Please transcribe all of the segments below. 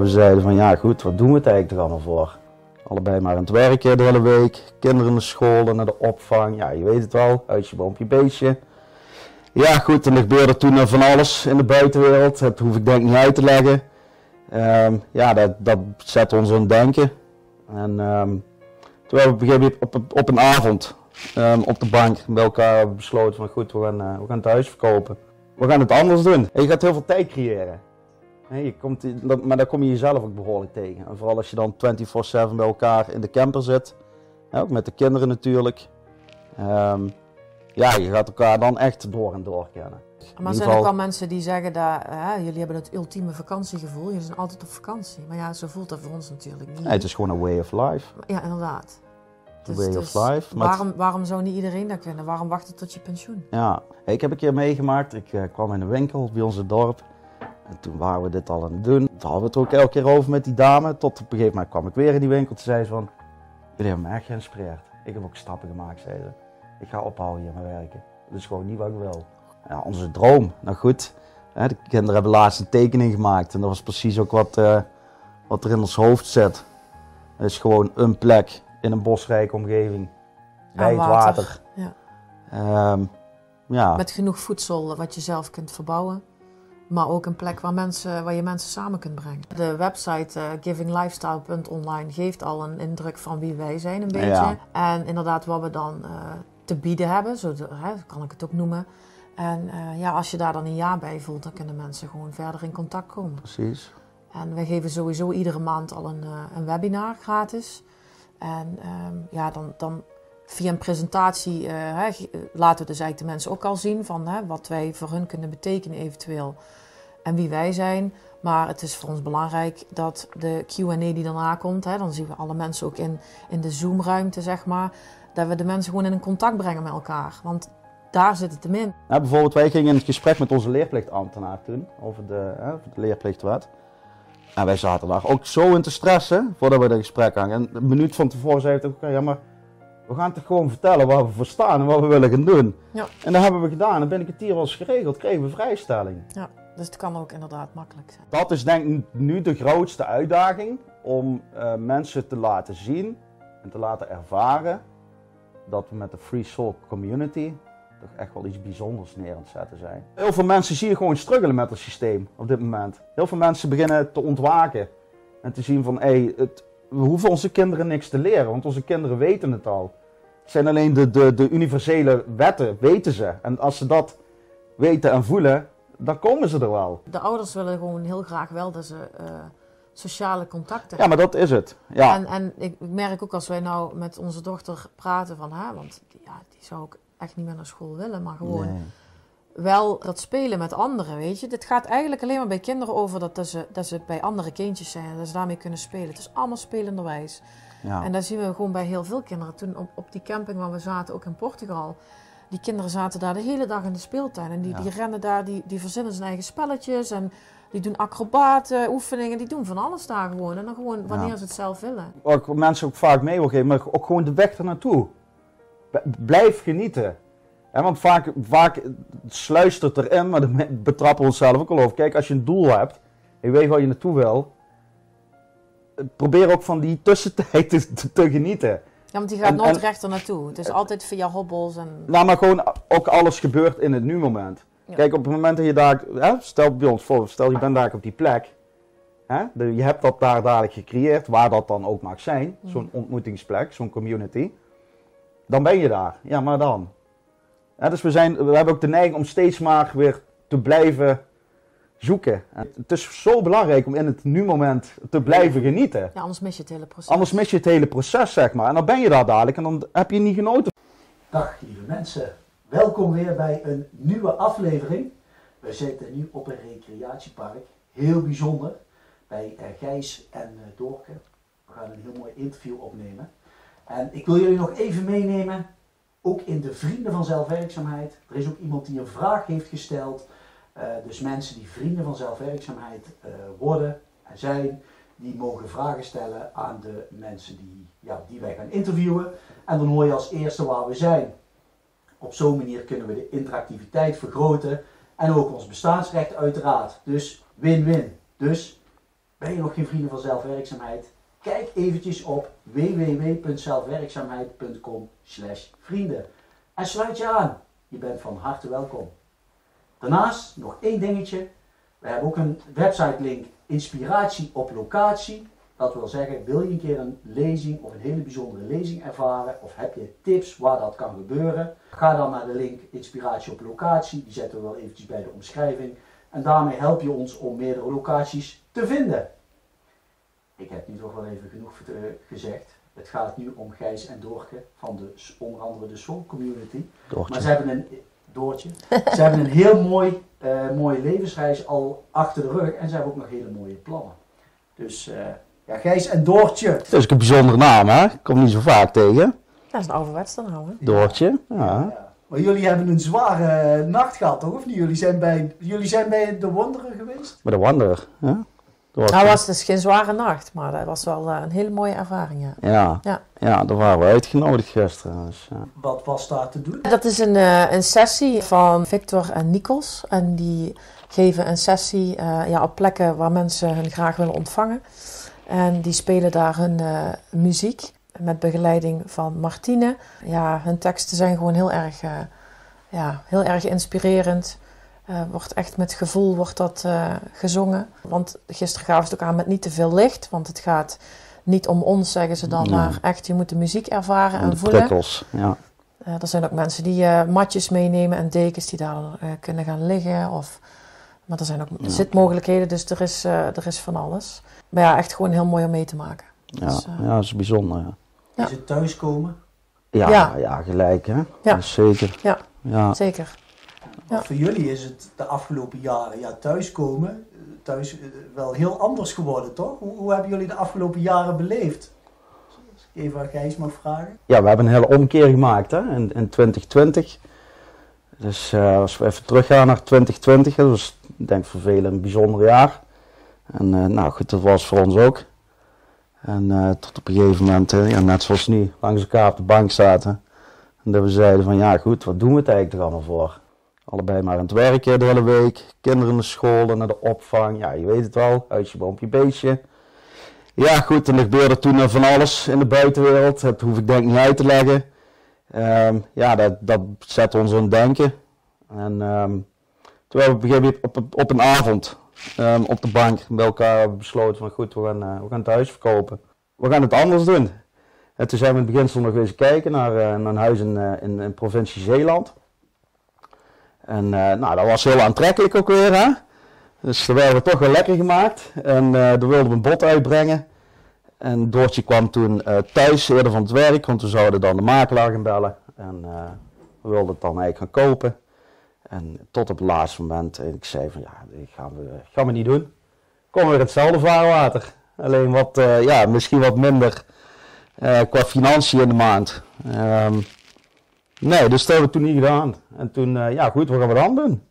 We zeiden van ja goed, wat doen we het eigenlijk er allemaal voor? Allebei maar aan het werken de hele week. Kinderen naar school, naar de opvang. Ja, je weet het wel. Huisje, boompje, beestje. Ja goed, er gebeurde toen van alles in de buitenwereld. Dat hoef ik denk niet uit te leggen. Ehm, ja, dat, dat zet ons aan het denken. En um, toen hebben we op een moment op, op een avond um, op de bank bij elkaar besloten van goed, we gaan, uh, we gaan het huis verkopen. We gaan het anders doen. En je gaat heel veel tijd creëren. Je komt, maar daar kom je jezelf ook behoorlijk tegen. En vooral als je dan 24-7 bij elkaar in de camper zit. ook met de kinderen natuurlijk. ja, je gaat elkaar dan echt door en door kennen. Maar zijn er ook wel mensen die zeggen dat hè, jullie hebben het ultieme vakantiegevoel, jullie zijn altijd op vakantie. Maar ja, zo voelt dat voor ons natuurlijk niet. Nee, het is gewoon een way of life. Ja, inderdaad. Dus, way of dus life. Waarom, waarom zou niet iedereen dat kunnen? Waarom wachten tot je pensioen? Ja, ik heb een keer meegemaakt. Ik uh, kwam in een winkel bij ons dorp. En toen waren we dit al aan het doen. Toen hadden we het ook elke keer over met die dame. Tot op een gegeven moment kwam ik weer in die winkel. Toen zei ze van, jullie hebben me echt geïnspireerd. Ik heb ook stappen gemaakt, zei ze. Ik ga ophouden hier met werken. Dat is gewoon niet wat ik wil ja, onze droom. Nou goed, de kinderen hebben laatst een tekening gemaakt en dat was precies ook wat, uh, wat er in ons hoofd zit. Het is gewoon een plek in een bosrijke omgeving, bij het water. Ja. Um, ja. Met genoeg voedsel wat je zelf kunt verbouwen. Maar ook een plek waar, mensen, waar je mensen samen kunt brengen. De website uh, givinglifestyle.online geeft al een indruk van wie wij zijn een beetje. Ja. En inderdaad wat we dan uh, te bieden hebben, zo hè, kan ik het ook noemen. En uh, ja, als je daar dan een jaar bij voelt, dan kunnen mensen gewoon verder in contact komen. Precies. En we geven sowieso iedere maand al een, een webinar gratis. En um, ja, dan, dan via een presentatie uh, hè, laten we dus de mensen ook al zien van hè, wat wij voor hun kunnen betekenen eventueel. En wie wij zijn. Maar het is voor ons belangrijk dat de Q&A die daarna komt, hè, dan zien we alle mensen ook in, in de Zoom-ruimte, zeg maar, dat we de mensen gewoon in contact brengen met elkaar. Want daar zit het hem in. Bijvoorbeeld, wij gingen in het gesprek met onze leerplichtambtenaar toen over de, hè, de leerplichtwet. En wij zaten daar ook zo in te stressen voordat we dat gesprek hangen. En een minuut van tevoren zei ik: Oké, ja, maar we gaan toch gewoon vertellen waar we voor staan en wat we willen gaan doen. Ja. En dat hebben we gedaan. En ben ik het hier was geregeld, kregen we vrijstelling. Ja, dus het kan ook inderdaad makkelijk zijn. Dat is denk ik nu de grootste uitdaging om uh, mensen te laten zien en te laten ervaren dat we met de Free Soul Community echt wel iets bijzonders neer aan het zetten zijn. Heel veel mensen zie je gewoon struggelen met het systeem op dit moment. Heel veel mensen beginnen te ontwaken en te zien van hé, hey, we hoeven onze kinderen niks te leren, want onze kinderen weten het al. Zijn alleen de, de, de universele wetten, weten ze. En als ze dat weten en voelen, dan komen ze er wel. De ouders willen gewoon heel graag wel dat ze uh, sociale contacten Ja, maar dat is het. Ja. En, en ik merk ook als wij nou met onze dochter praten van, hè, want ja, die zou ook echt niet meer naar school willen, maar gewoon wel dat spelen met anderen, weet je. Dit gaat eigenlijk alleen maar bij kinderen over dat, ze, dat ze bij andere kindjes zijn en dat ze daarmee kunnen spelen. Het is allemaal spelenderwijs. Ja. En dat zien we gewoon bij heel veel kinderen. Toen op, op die camping waar we zaten, ook in Portugal, die kinderen zaten daar de hele dag in de speeltuin. En die, die rennen daar, die, die verzinnen zijn eigen spelletjes en die doen acrobaten, oefeningen, die doen van alles daar gewoon. En dan gewoon wanneer ze het zelf willen. Wat mensen ook vaak mee wil geven, maar ook gewoon de weg ernaartoe blijf genieten. want vaak, vaak sluist het erin, maar dan betrappen we onszelf ook al over. Kijk, als je een doel hebt, en je weet waar je naartoe wil, probeer ook van die tussentijd te, te, genieten. Ja, want die gaat nooit rechter naartoe. Het is altijd via hobbels en... Nou, maar gewoon ook alles gebeurt in het nu-moment. Kijk, op het moment dat je daar... Hè, stel bij ons voor, stel je bent daar op die plek. Hè, je hebt dat daar dadelijk gecreëerd, waar dat dan ook mag zijn. Mm. Zo'n ontmoetingsplek, zo'n community dan ben je daar. Ja, maar dan. dus we, zijn, we hebben ook de neiging om steeds maar weer te blijven zoeken. Het is zo belangrijk om in het nu-moment te blijven genieten. Ja, anders mis je het hele proces. Anders mis je het hele proces, zeg maar. En dan ben je daar dadelijk en dan heb je niet genoten. Dag, lieve mensen. Welkom weer bij een nieuwe aflevering. We zitten nu op een recreatiepark. Heel bijzonder. Bij uh, Gijs en uh, Doorke. We gaan een heel mooi interview opnemen. En ik wil jullie nog even meenemen, ook in de Vrienden van Zelfwerkzaamheid. Er is ook iemand die een vraag heeft gesteld. Uh, dus mensen die Vrienden van Zelfwerkzaamheid uh, worden en zijn, die mogen vragen stellen aan de mensen die, ja, die wij gaan interviewen. En dan hoor je als eerste waar we zijn. Op zo'n manier kunnen we de interactiviteit vergroten en ook ons bestaansrecht uiteraard. Dus win-win. Dus Ben je nog geen vrienden van zelfwerkzaamheid? Kijk eventjes op www.zelfwerkzaamheid.com vrienden. En sluit je aan. Je bent van harte welkom. Daarnaast nog één dingetje. We hebben ook een website link inspiratie op locatie. Dat wil zeggen, wil je een keer een lezing of een hele bijzondere lezing ervaren, of heb je tips waar dat kan gebeuren, ga dan naar de link Inspiratie op locatie. Die zetten we wel eventjes bij de omschrijving. En daarmee help je ons om meerdere locaties te vinden. Ik heb nu toch wel even genoeg gezegd. Het gaat nu om Gijs en Doorke van de, onder andere de Soul Community. Doortje. Maar ze hebben een, Doortje, ze hebben een heel mooi, uh, mooie levensreis al achter de rug en ze hebben ook nog hele mooie plannen. Dus uh, ja, Gijs en Doortje. Dat is een bijzondere naam, hè? Komt niet zo vaak tegen. Dat is een ouderwetse naam, hè? Doortje, ja. ja. Maar jullie hebben een zware nacht gehad, toch? Of niet? Jullie zijn bij, jullie zijn bij de Wanderer geweest? Bij de Wanderer, ja. Nou was dus geen zware nacht, maar dat was wel uh, een hele mooie ervaring, ja. Ja, ja. ja daar waren we uitgenodigd gisteren. Dus, ja. Wat was daar te doen? Dat is een, uh, een sessie van Victor en Nikos. En die geven een sessie uh, ja, op plekken waar mensen hen graag willen ontvangen. En die spelen daar hun muziek met begeleiding van Martine. Ja, hun teksten zijn gewoon heel erg, ja, heel erg inspirerend. Uh, wordt echt met gevoel wordt dat uh, gezongen. Want gisteren gaven ze het ook aan met niet te veel licht. Want het gaat niet om ons, zeggen ze dan, maar echt je moet de muziek ervaren en, de voelen. Prikkels, ja. Uh, er zijn ook mensen die matjes meenemen en dekens die daar kunnen gaan liggen. Of, maar er zijn ook ja. zitmogelijkheden, dus er is, er is van alles. Maar ja, echt gewoon heel mooi om mee te maken. Ja, dus, ja dat is bijzonder. Ja. Is het thuiskomen? Ja, ja. ja gelijk hè. Ja. zeker. Ja, ja. zeker. Ja. Voor jullie is het de afgelopen jaren ja, thuiskomen, thuis eh, wel heel anders geworden, toch? Hoe, hoe hebben jullie de afgelopen jaren beleefd? Als ik even aan Gijs mag vragen. Ja, we hebben een hele omkeer gemaakt hè, in, in 2020. Dus uh, als we even teruggaan naar 2020, dat was denk ik voor velen een bijzonder jaar. En uh, nou goed, dat was voor ons ook. En uh, tot op een gegeven moment, ja, net zoals nu, langs elkaar op de bank zaten. En dat we zeiden van ja goed, wat doen we het eigenlijk er allemaal voor? Allebei maar aan het werken de hele week. Kinderen naar school, naar de opvang. Ja, je weet het wel. Huisje, boompje, beestje. Ja, goed. En er gebeurde toen van alles in de buitenwereld. Dat hoef ik denk ik niet uit te leggen. Um, ja, dat, dat zet ons aan het denken. En um, toen hebben we op een op, op een avond um, op de bank bij elkaar besloten van goed, we gaan, uh, we gaan het huis verkopen. We gaan het anders doen. En toen zijn we in het beginsel nog eens kijken naar, uh, naar een huis in, uh, in, in provincie Zeeland. En uh, nou, dat was heel aantrekkelijk ook weer. Hè? Dus daar werden we toch wel lekker gemaakt. En uh, daar wilden we een bod uitbrengen. En Doortje kwam toen uh, thuis eerder van het werk, want we zouden dan de makelaar gaan bellen. En we wilden het dan eigenlijk gaan kopen. En tot op het laatste moment, en ik zei van ja, dat gaan we, gaan niet doen. Kom weer hetzelfde vaarwater. Alleen wat, ja, misschien wat minder qua financiën in de maand. Um, Nee, dus dat hebben we toen niet gedaan. En toen, uh, ja goed, wat gaan we dan doen?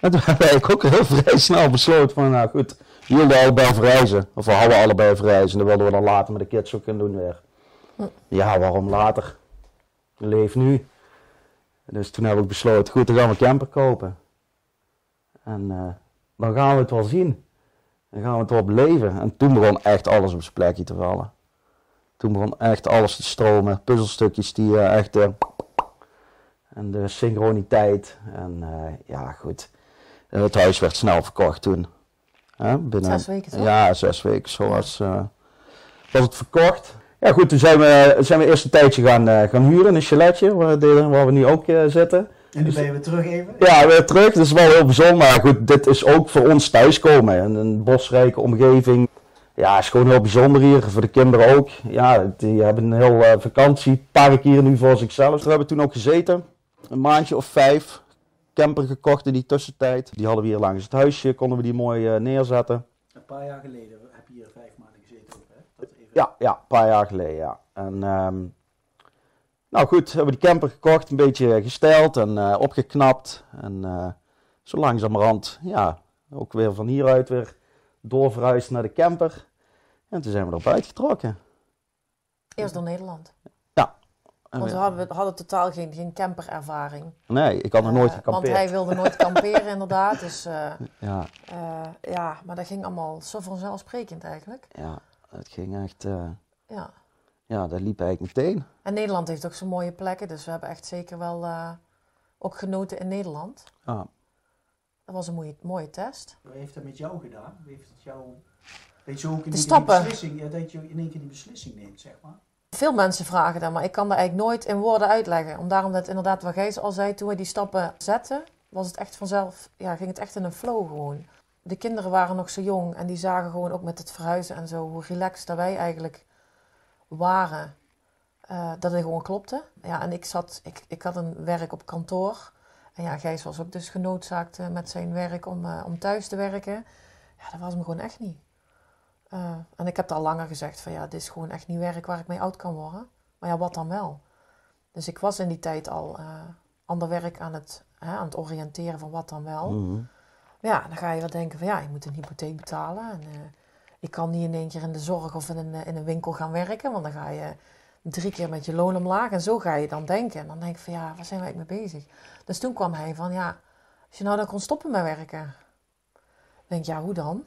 En toen hebben we ook heel vrij snel besloten van, nou goed, we wilden allebei verreizen. Of we hadden allebei verreizen. Dat wilden we dan later met de kids ook kunnen doen weer. Ja, waarom later? Leef nu. Dus toen hebben we besloten, goed, dan gaan we een camper kopen. En uh, dan gaan we het wel zien. Dan gaan we het wel beleven. En toen begon echt alles op zijn plekje te vallen. Toen begon echt alles te stromen. Puzzelstukjes die uh, echt en de synchroniteit. En uh, ja, goed. Het huis werd snel verkocht toen. binnen, zes weken toch? Ja, zes weken. Zo was, uh, was het verkocht. Ja goed, toen zijn we, zijn we eerst een tijdje gaan, uh, gaan huren in een chaletje, waar, waar we nu ook zitten. En nu ben je weer terug even? Ja, weer terug. Dat is wel heel bijzonder. Maar goed, dit is ook voor ons thuiskomen. En een bosrijke omgeving. Ja, is gewoon heel bijzonder hier. Voor de kinderen ook. Ja, die hebben een heel vakantiepark hier nu voor zichzelf. We hebben toen ook gezeten een maandje of vijf camper gekocht in die tussentijd. Die hadden we hier langs het huisje, konden we die mooi uh, neerzetten. Een paar jaar geleden heb je hier vijf maanden gezeten hè? Dat even... Ja, ja, een paar jaar geleden, ja. En, um, nou goed, hebben we die camper gekocht, een beetje gesteld en uh, opgeknapt. En uh, zo langzamerhand, ja, ook weer van hieruit weer doorverhuisd naar de camper. En toen zijn we erop uitgetrokken. Eerst door Nederland. Oh, Want we hadden, we hadden totaal geen, geen camperervaring. Nee, ik had nog nooit Eh, gekampeerd. Want hij wilde nooit kamperen, inderdaad. Dus eh, Ja, eh, ja, maar dat ging allemaal zo vanzelfsprekend eigenlijk. ja, het ging echt... eh, Ja. ja, dat liep eigenlijk meteen. En Nederland heeft ook zo'n mooie plekken. Dus we hebben echt zeker wel eh, ook genoten in Nederland. Ja. Dat was een mooie, mooie test. Wat heeft dat met jou gedaan? Hoe heeft het jou... Weet je ook in De één keer stappen. Die beslissing, ja, dat je in één keer die beslissing neemt, zeg maar. Veel mensen vragen dat, maar ik kan dat eigenlijk nooit in woorden uitleggen. Om daarom dat inderdaad, wat Gijs al zei, toen we die stappen zetten, was het echt vanzelf, ja, ging het echt in een flow gewoon. De kinderen waren nog zo jong en die zagen gewoon ook met het verhuizen en zo, hoe relaxed dat wij eigenlijk waren. eh, dat het gewoon klopte. Ja, en ik zat, ik, ik had een werk op kantoor. En ja, Gijs was ook dus genoodzaakt eh, met zijn werk om, eh, om thuis te werken. Ja, dat was hem gewoon echt niet. Eh, en ik heb al langer gezegd van ja, dit is gewoon echt niet werk waar ik mee oud kan worden. Maar ja, wat dan wel? Dus ik was in die tijd al eh ander werk aan het, hè, aan het oriënteren van wat dan wel. Mhm. Ja, dan ga je wel denken van ja, je moet een hypotheek betalen. En eh, ik kan niet in één keer in de zorg of in een, in een winkel gaan werken. Want dan ga je drie keer met je loon omlaag. En zo ga je dan denken. En dan denk ik van ja, waar zijn wij mee bezig? Dus toen kwam hij van ja, als je nou dan kon stoppen met werken. Dan denk ik ja, hoe dan?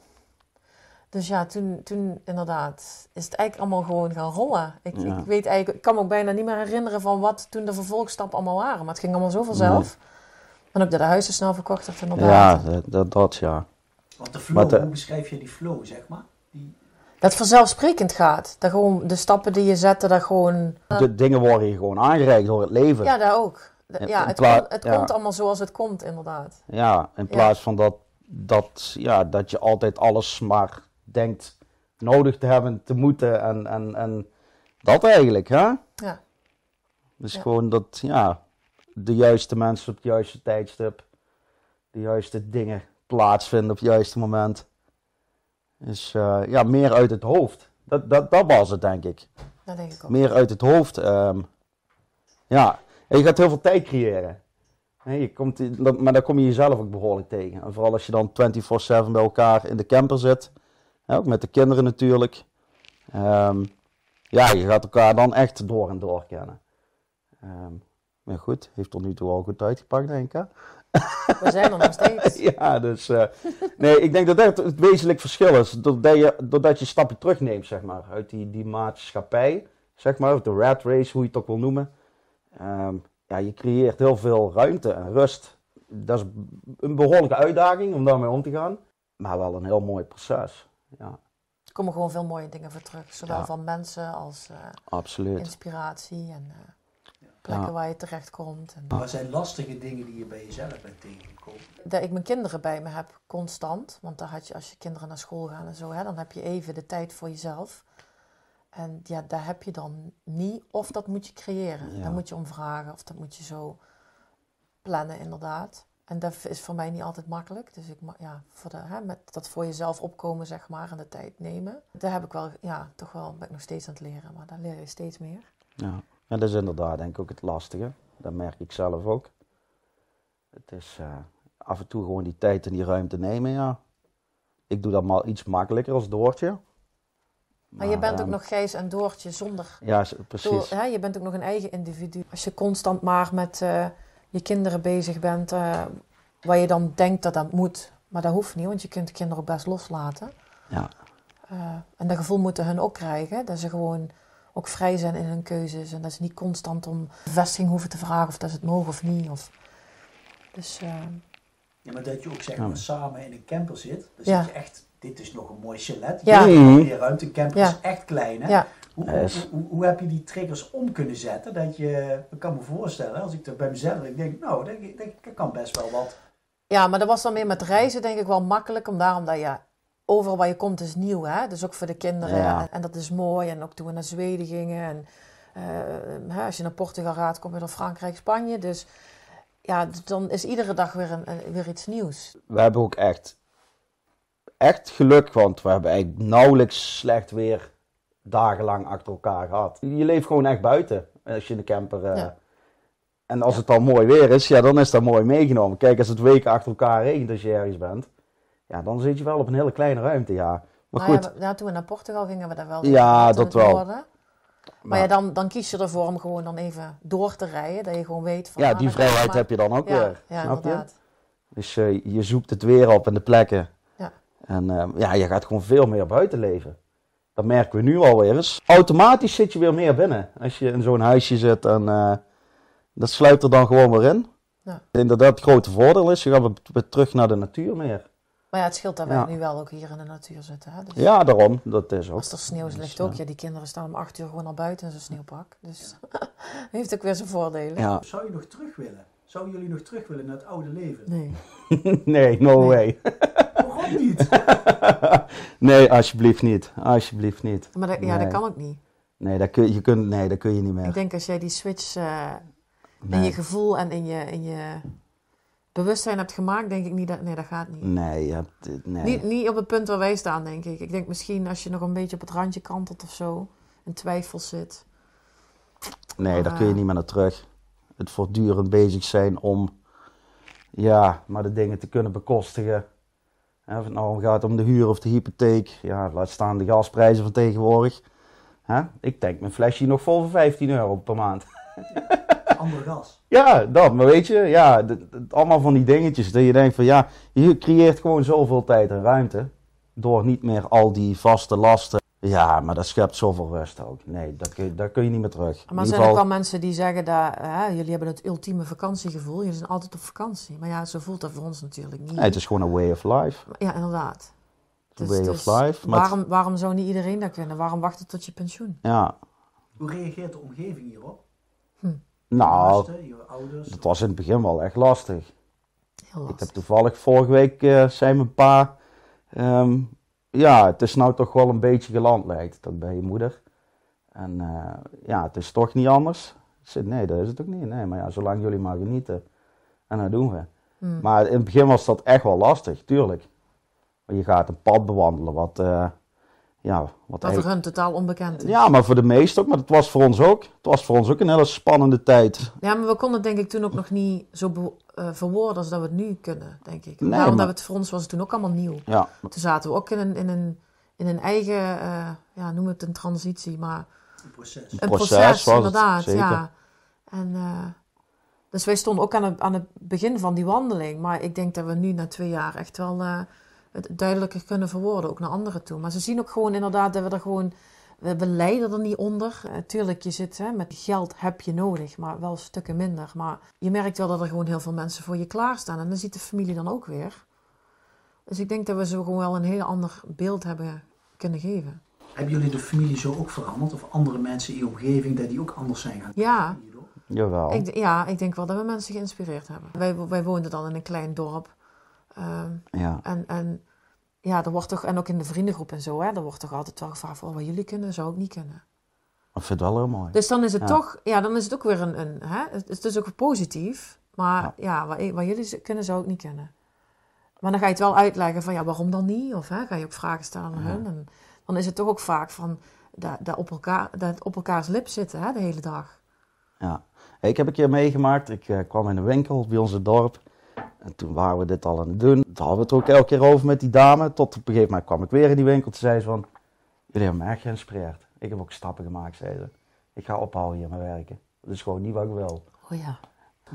Dus ja, toen, toen inderdaad is het eigenlijk allemaal gewoon gaan rollen. Ik, Ja. ik weet eigenlijk, ik kan me ook bijna niet meer herinneren van wat toen de vervolgstappen allemaal waren. Maar het ging allemaal zo vanzelf. En ook dat de huizen snel verkocht werd Ja, inderdaad. dat, dat, dat ja. Want de flow, Maar de- hoe beschrijf je die flow, zeg maar? Die, Dat het vanzelfsprekend gaat. Dat gewoon de stappen die je zet, dat gewoon... De dingen worden je gewoon aangereikt door het leven. Ja, daar ook. Ja, het, het ja. komt allemaal zoals het komt, inderdaad. Ja, in plaats van dat, dat, ja, dat je altijd alles maar denkt nodig te hebben, te moeten en, en, en dat eigenlijk, hè? Ja. Dus Ja. gewoon dat, ja, de juiste mensen op het juiste tijdstip, de juiste dingen plaatsvinden op het juiste moment. Dus eh, ja, meer uit het hoofd. Dat, dat, dat was het, denk ik. Dat denk ik ook. Meer uit het hoofd. ehm, ja, en je gaat heel veel tijd creëren. Je komt, maar daar kom je jezelf ook behoorlijk tegen. En vooral als je dan 24-7 bij elkaar in de camper zit. Ook met de kinderen natuurlijk. Ehm, ja, je gaat elkaar dan echt door en door kennen. Ehm, maar goed, heeft tot nu toe al goed uitgepakt, denk ik. Hè? We zijn er nog steeds. Ja, dus eh, nee, ik denk dat dat het wezenlijk verschil is. Doordat je, doordat je stappen terugneemt, zeg maar, uit die, die maatschappij, zeg maar, of de rat race, hoe je het ook wil noemen. Ehm, ja, je creëert heel veel ruimte en rust. Dat is een behoorlijke uitdaging om daarmee om te gaan, maar wel een heel mooi proces. Ja, Er komen gewoon veel mooie dingen voor terug. Zowel Ja. van mensen als eh, absoluut. inspiratie en eh, plekken Ja. waar je terechtkomt. En wat zijn lastige dingen die je bij jezelf bent tegengekomen? dat ik mijn kinderen bij me heb, constant. Want dan had je, als je kinderen naar school gaan en zo, hè, dan heb je even de tijd voor jezelf. En ja, daar heb je dan niet. Of dat moet je creëren. Ja. Daar moet je om vragen. Of dat moet je zo plannen, inderdaad. En dat is voor mij niet altijd makkelijk. Dus ik, ja, voor de, hè, met dat voor jezelf opkomen, zeg maar, en de tijd nemen. Daar heb ik wel, ja, toch wel, ben ik nog steeds aan het leren. Maar daar leer je steeds meer. Ja. En dat is inderdaad denk ik ook het lastige. Dat merk ik zelf ook. Het is eh, af en toe gewoon die tijd en die ruimte nemen, ja. Ik doe dat maar iets makkelijker als Doortje. Maar je bent ook nog Gijs en Doortje zonder Ja, Door, precies. hè, je bent ook nog een eigen individu. Als je constant maar met eh, je kinderen bezig bent, eh, waar je dan denkt dat dat moet. Maar dat hoeft niet, want je kunt de kinderen ook best loslaten. Ja. Eh, en dat gevoel moeten hun ook krijgen. Dat ze gewoon ook vrij zijn in hun keuzes. En dat ze niet constant om bevestiging hoeven te vragen of dat ze het mogen of niet. Of... Dus eh, Ja, maar dat je ook zeg Ja. maar samen in een camper zit. Dan Ja. zit je echt, dit is nog een mooi chalet. Ja. Je ruimte, camper Ja. is echt klein hè. ja, Hoe, Ja, hoe, is- hoe, hoe heb je die triggers om kunnen zetten? Dat je, ik kan me voorstellen, als ik dat bij mezelf, ik denk, nou, dat, dat, kan best wel wat. Ja, maar dat was dan meer met reizen denk ik wel makkelijk. Om daarom dat je overal waar je komt is nieuw. Hè? Dus ook voor de kinderen. Ja. En, en dat is mooi. En ook toen we naar Zweden gingen. En eh, hè, als je naar Portugal gaat, kom je naar Frankrijk, Spanje. Dus ja, d- dan is iedere dag weer, een- weer iets nieuws. We hebben ook echt, echt geluk, want we hebben eigenlijk nauwelijks slecht weer dagenlang achter elkaar gehad. Je leeft gewoon echt buiten als je in de camper... eh, Ja. En als het dan mooi weer is, ja, dan is dat mooi meegenomen. Kijk, als het weken achter elkaar regent als je ergens bent, ja, dan zit je wel op een hele kleine ruimte, ja. Maar Nou goed, ja, toen we naar Portugal gingen, we daar wel Ja, dat wel. Maar ja, dan, dan kies je ervoor om gewoon dan even door te rijden. Dat je gewoon weet van... ja, ah, die vrijheid maar- heb je dan ook ja, weer. Ja, snap je? Dus eh, je zoekt het weer op en de plekken. Ja. En eh, ja, je gaat gewoon veel meer buiten leven. Dat merken we nu alweer eens. Automatisch zit je weer meer binnen. Als je in zo'n huisje zit en eh, dat sluit er dan gewoon weer in. Ja. Ik denk dat dat het grote voordeel is. Je gaat weer- terug naar de natuur meer. Maar ja, het scheelt dat wij Ja. nu wel ook hier in de natuur zitten. Hè? Dus Ja, daarom. Dat is ook. Als er sneeuw Dus, ligt ja. ook. Ja, die kinderen staan om acht uur gewoon al buiten in zijn sneeuwpak. Dus heeft ook weer zijn voordelen. Ja. Zou je nog terug willen? Zouden jullie nog terug willen naar het oude leven? Nee. nee, no Nee. way. Waarom niet? nee, alsjeblieft niet. Alsjeblieft niet. Maar dat, ja, Nee. dat kan ook niet. Nee, dat kun je, kunt, nee, dat kun je niet meer. Ik denk als jij die switch eh, in Nee. je gevoel en in je, in je bewustzijn hebt gemaakt, denk ik niet dat... Nee, dat gaat niet. Nee, je hebt, eh, nee. Niet, niet op het punt waar wij staan, denk ik. Ik denk misschien als je nog een beetje op het randje kantelt of zo, in twijfel zit. Nee, daar kun je niet meer naar terug. Het voortdurend bezig zijn om, ja, maar de dingen te kunnen bekostigen. Of het nou gaat om de huur of de hypotheek. Ja, laat staan de gasprijzen van tegenwoordig. Ik denk mijn flesje nog vol voor 15 euro per maand. Ander gas. Ja, dat, maar weet je, ja, allemaal van die dingetjes. Dat je denkt van ja, je creëert gewoon zoveel tijd en ruimte. Door niet meer al die vaste lasten. Ja, maar dat schept zoveel rust ook. Nee, dat kun, je- daar kun je niet meer terug. Maar er zijn ook geval- wel mensen die zeggen dat hè, jullie hebben het ultieme vakantiegevoel. Jullie zijn altijd op vakantie. Maar ja, zo voelt dat voor ons natuurlijk niet. Nee, het is gewoon een way of life. Ja, inderdaad. Een way of life. Maar het- waarom, waarom zou niet iedereen dat kunnen? Waarom wachten tot je pensioen? ja, Hoe reageert de omgeving hierop? nou, Gasten, je ouders? dat was in het begin wel echt lastig. Heel Ik lastig. heb toevallig vorige week, eh, zei mijn pa, ehm, ja, het is nou toch wel een beetje geland lijkt ook bij je moeder. En eh, ja, het is toch niet anders. Ik zei, nee, dat is het ook niet. Nee, maar ja, zolang jullie maar genieten. En dat doen we. Hmm. Maar in het begin was dat echt wel lastig, tuurlijk. Want je gaat een pad bewandelen wat, eh, ja, wat voor eigenlijk... hun totaal onbekend is. Ja, maar voor de meesten ook. Maar het was voor ons ook. Het was voor ons ook een hele spannende tijd. Ja, maar we konden het denk ik toen ook nog niet zo eh, verwoorden als dat we het nu kunnen, denk ik. Nee, Daarom maar- dat we het voor ons was het toen ook allemaal nieuw. Ja, Toen zaten we ook in een, in een, in een eigen, eh, ja, noem het een transitie, maar Een proces. een proces proces, was het, inderdaad. Ja. En, eh, dus wij stonden ook aan het, aan het begin van die wandeling. Maar ik denk dat we nu na twee jaar echt wel eh, het duidelijker kunnen verwoorden, ook naar anderen toe. Maar ze zien ook gewoon inderdaad dat we er gewoon... We, we lijden er niet onder. Eh, tuurlijk, je zit hè, met geld heb je nodig, maar wel stukken minder. Maar je merkt wel dat er gewoon heel veel mensen voor je klaarstaan. En dan ziet de familie dan ook weer. Dus ik denk dat we zo gewoon wel een heel ander beeld hebben kunnen geven. Hebben jullie de familie zo ook veranderd? Of andere mensen in je omgeving dat die ook anders zijn gaan Ja. jawel. Ik, ja, ik denk wel dat we mensen geïnspireerd hebben. Wij, wij woonden dan in een klein dorp. Ehm, Ja. en, en ja, er wordt toch, en ook in de vriendengroep en zo, hè, er wordt toch altijd wel gevraagd: oh, wat jullie kunnen, zou ik niet kunnen. Ik vind het wel heel mooi. Dus dan is het Ja. toch, ja, dan is het ook weer een, een hè, het is dus ook positief. Maar ja, wat, wat jullie kunnen, zou ik niet kunnen. Maar dan ga je het wel uitleggen van ja, waarom dan niet? Of hè, ga je ook vragen stellen aan hun. En dan is het toch ook vaak van dat, dat, op, elkaar, dat op elkaars lip zitten hè, de hele dag. Ja. Ik heb een keer meegemaakt. Ik eh, kwam in een winkel bij ons dorp. En toen waren we dit al aan het doen. Toen hadden we het ook elke keer over met die dame. Tot op een gegeven moment kwam ik weer in die winkel. Toen zei ze van, jullie hebben me echt geïnspireerd. Ik heb ook stappen gemaakt, zei ze. Ik ga ophouden hier met werken. Dat is gewoon niet wat ik wil. Oh ja.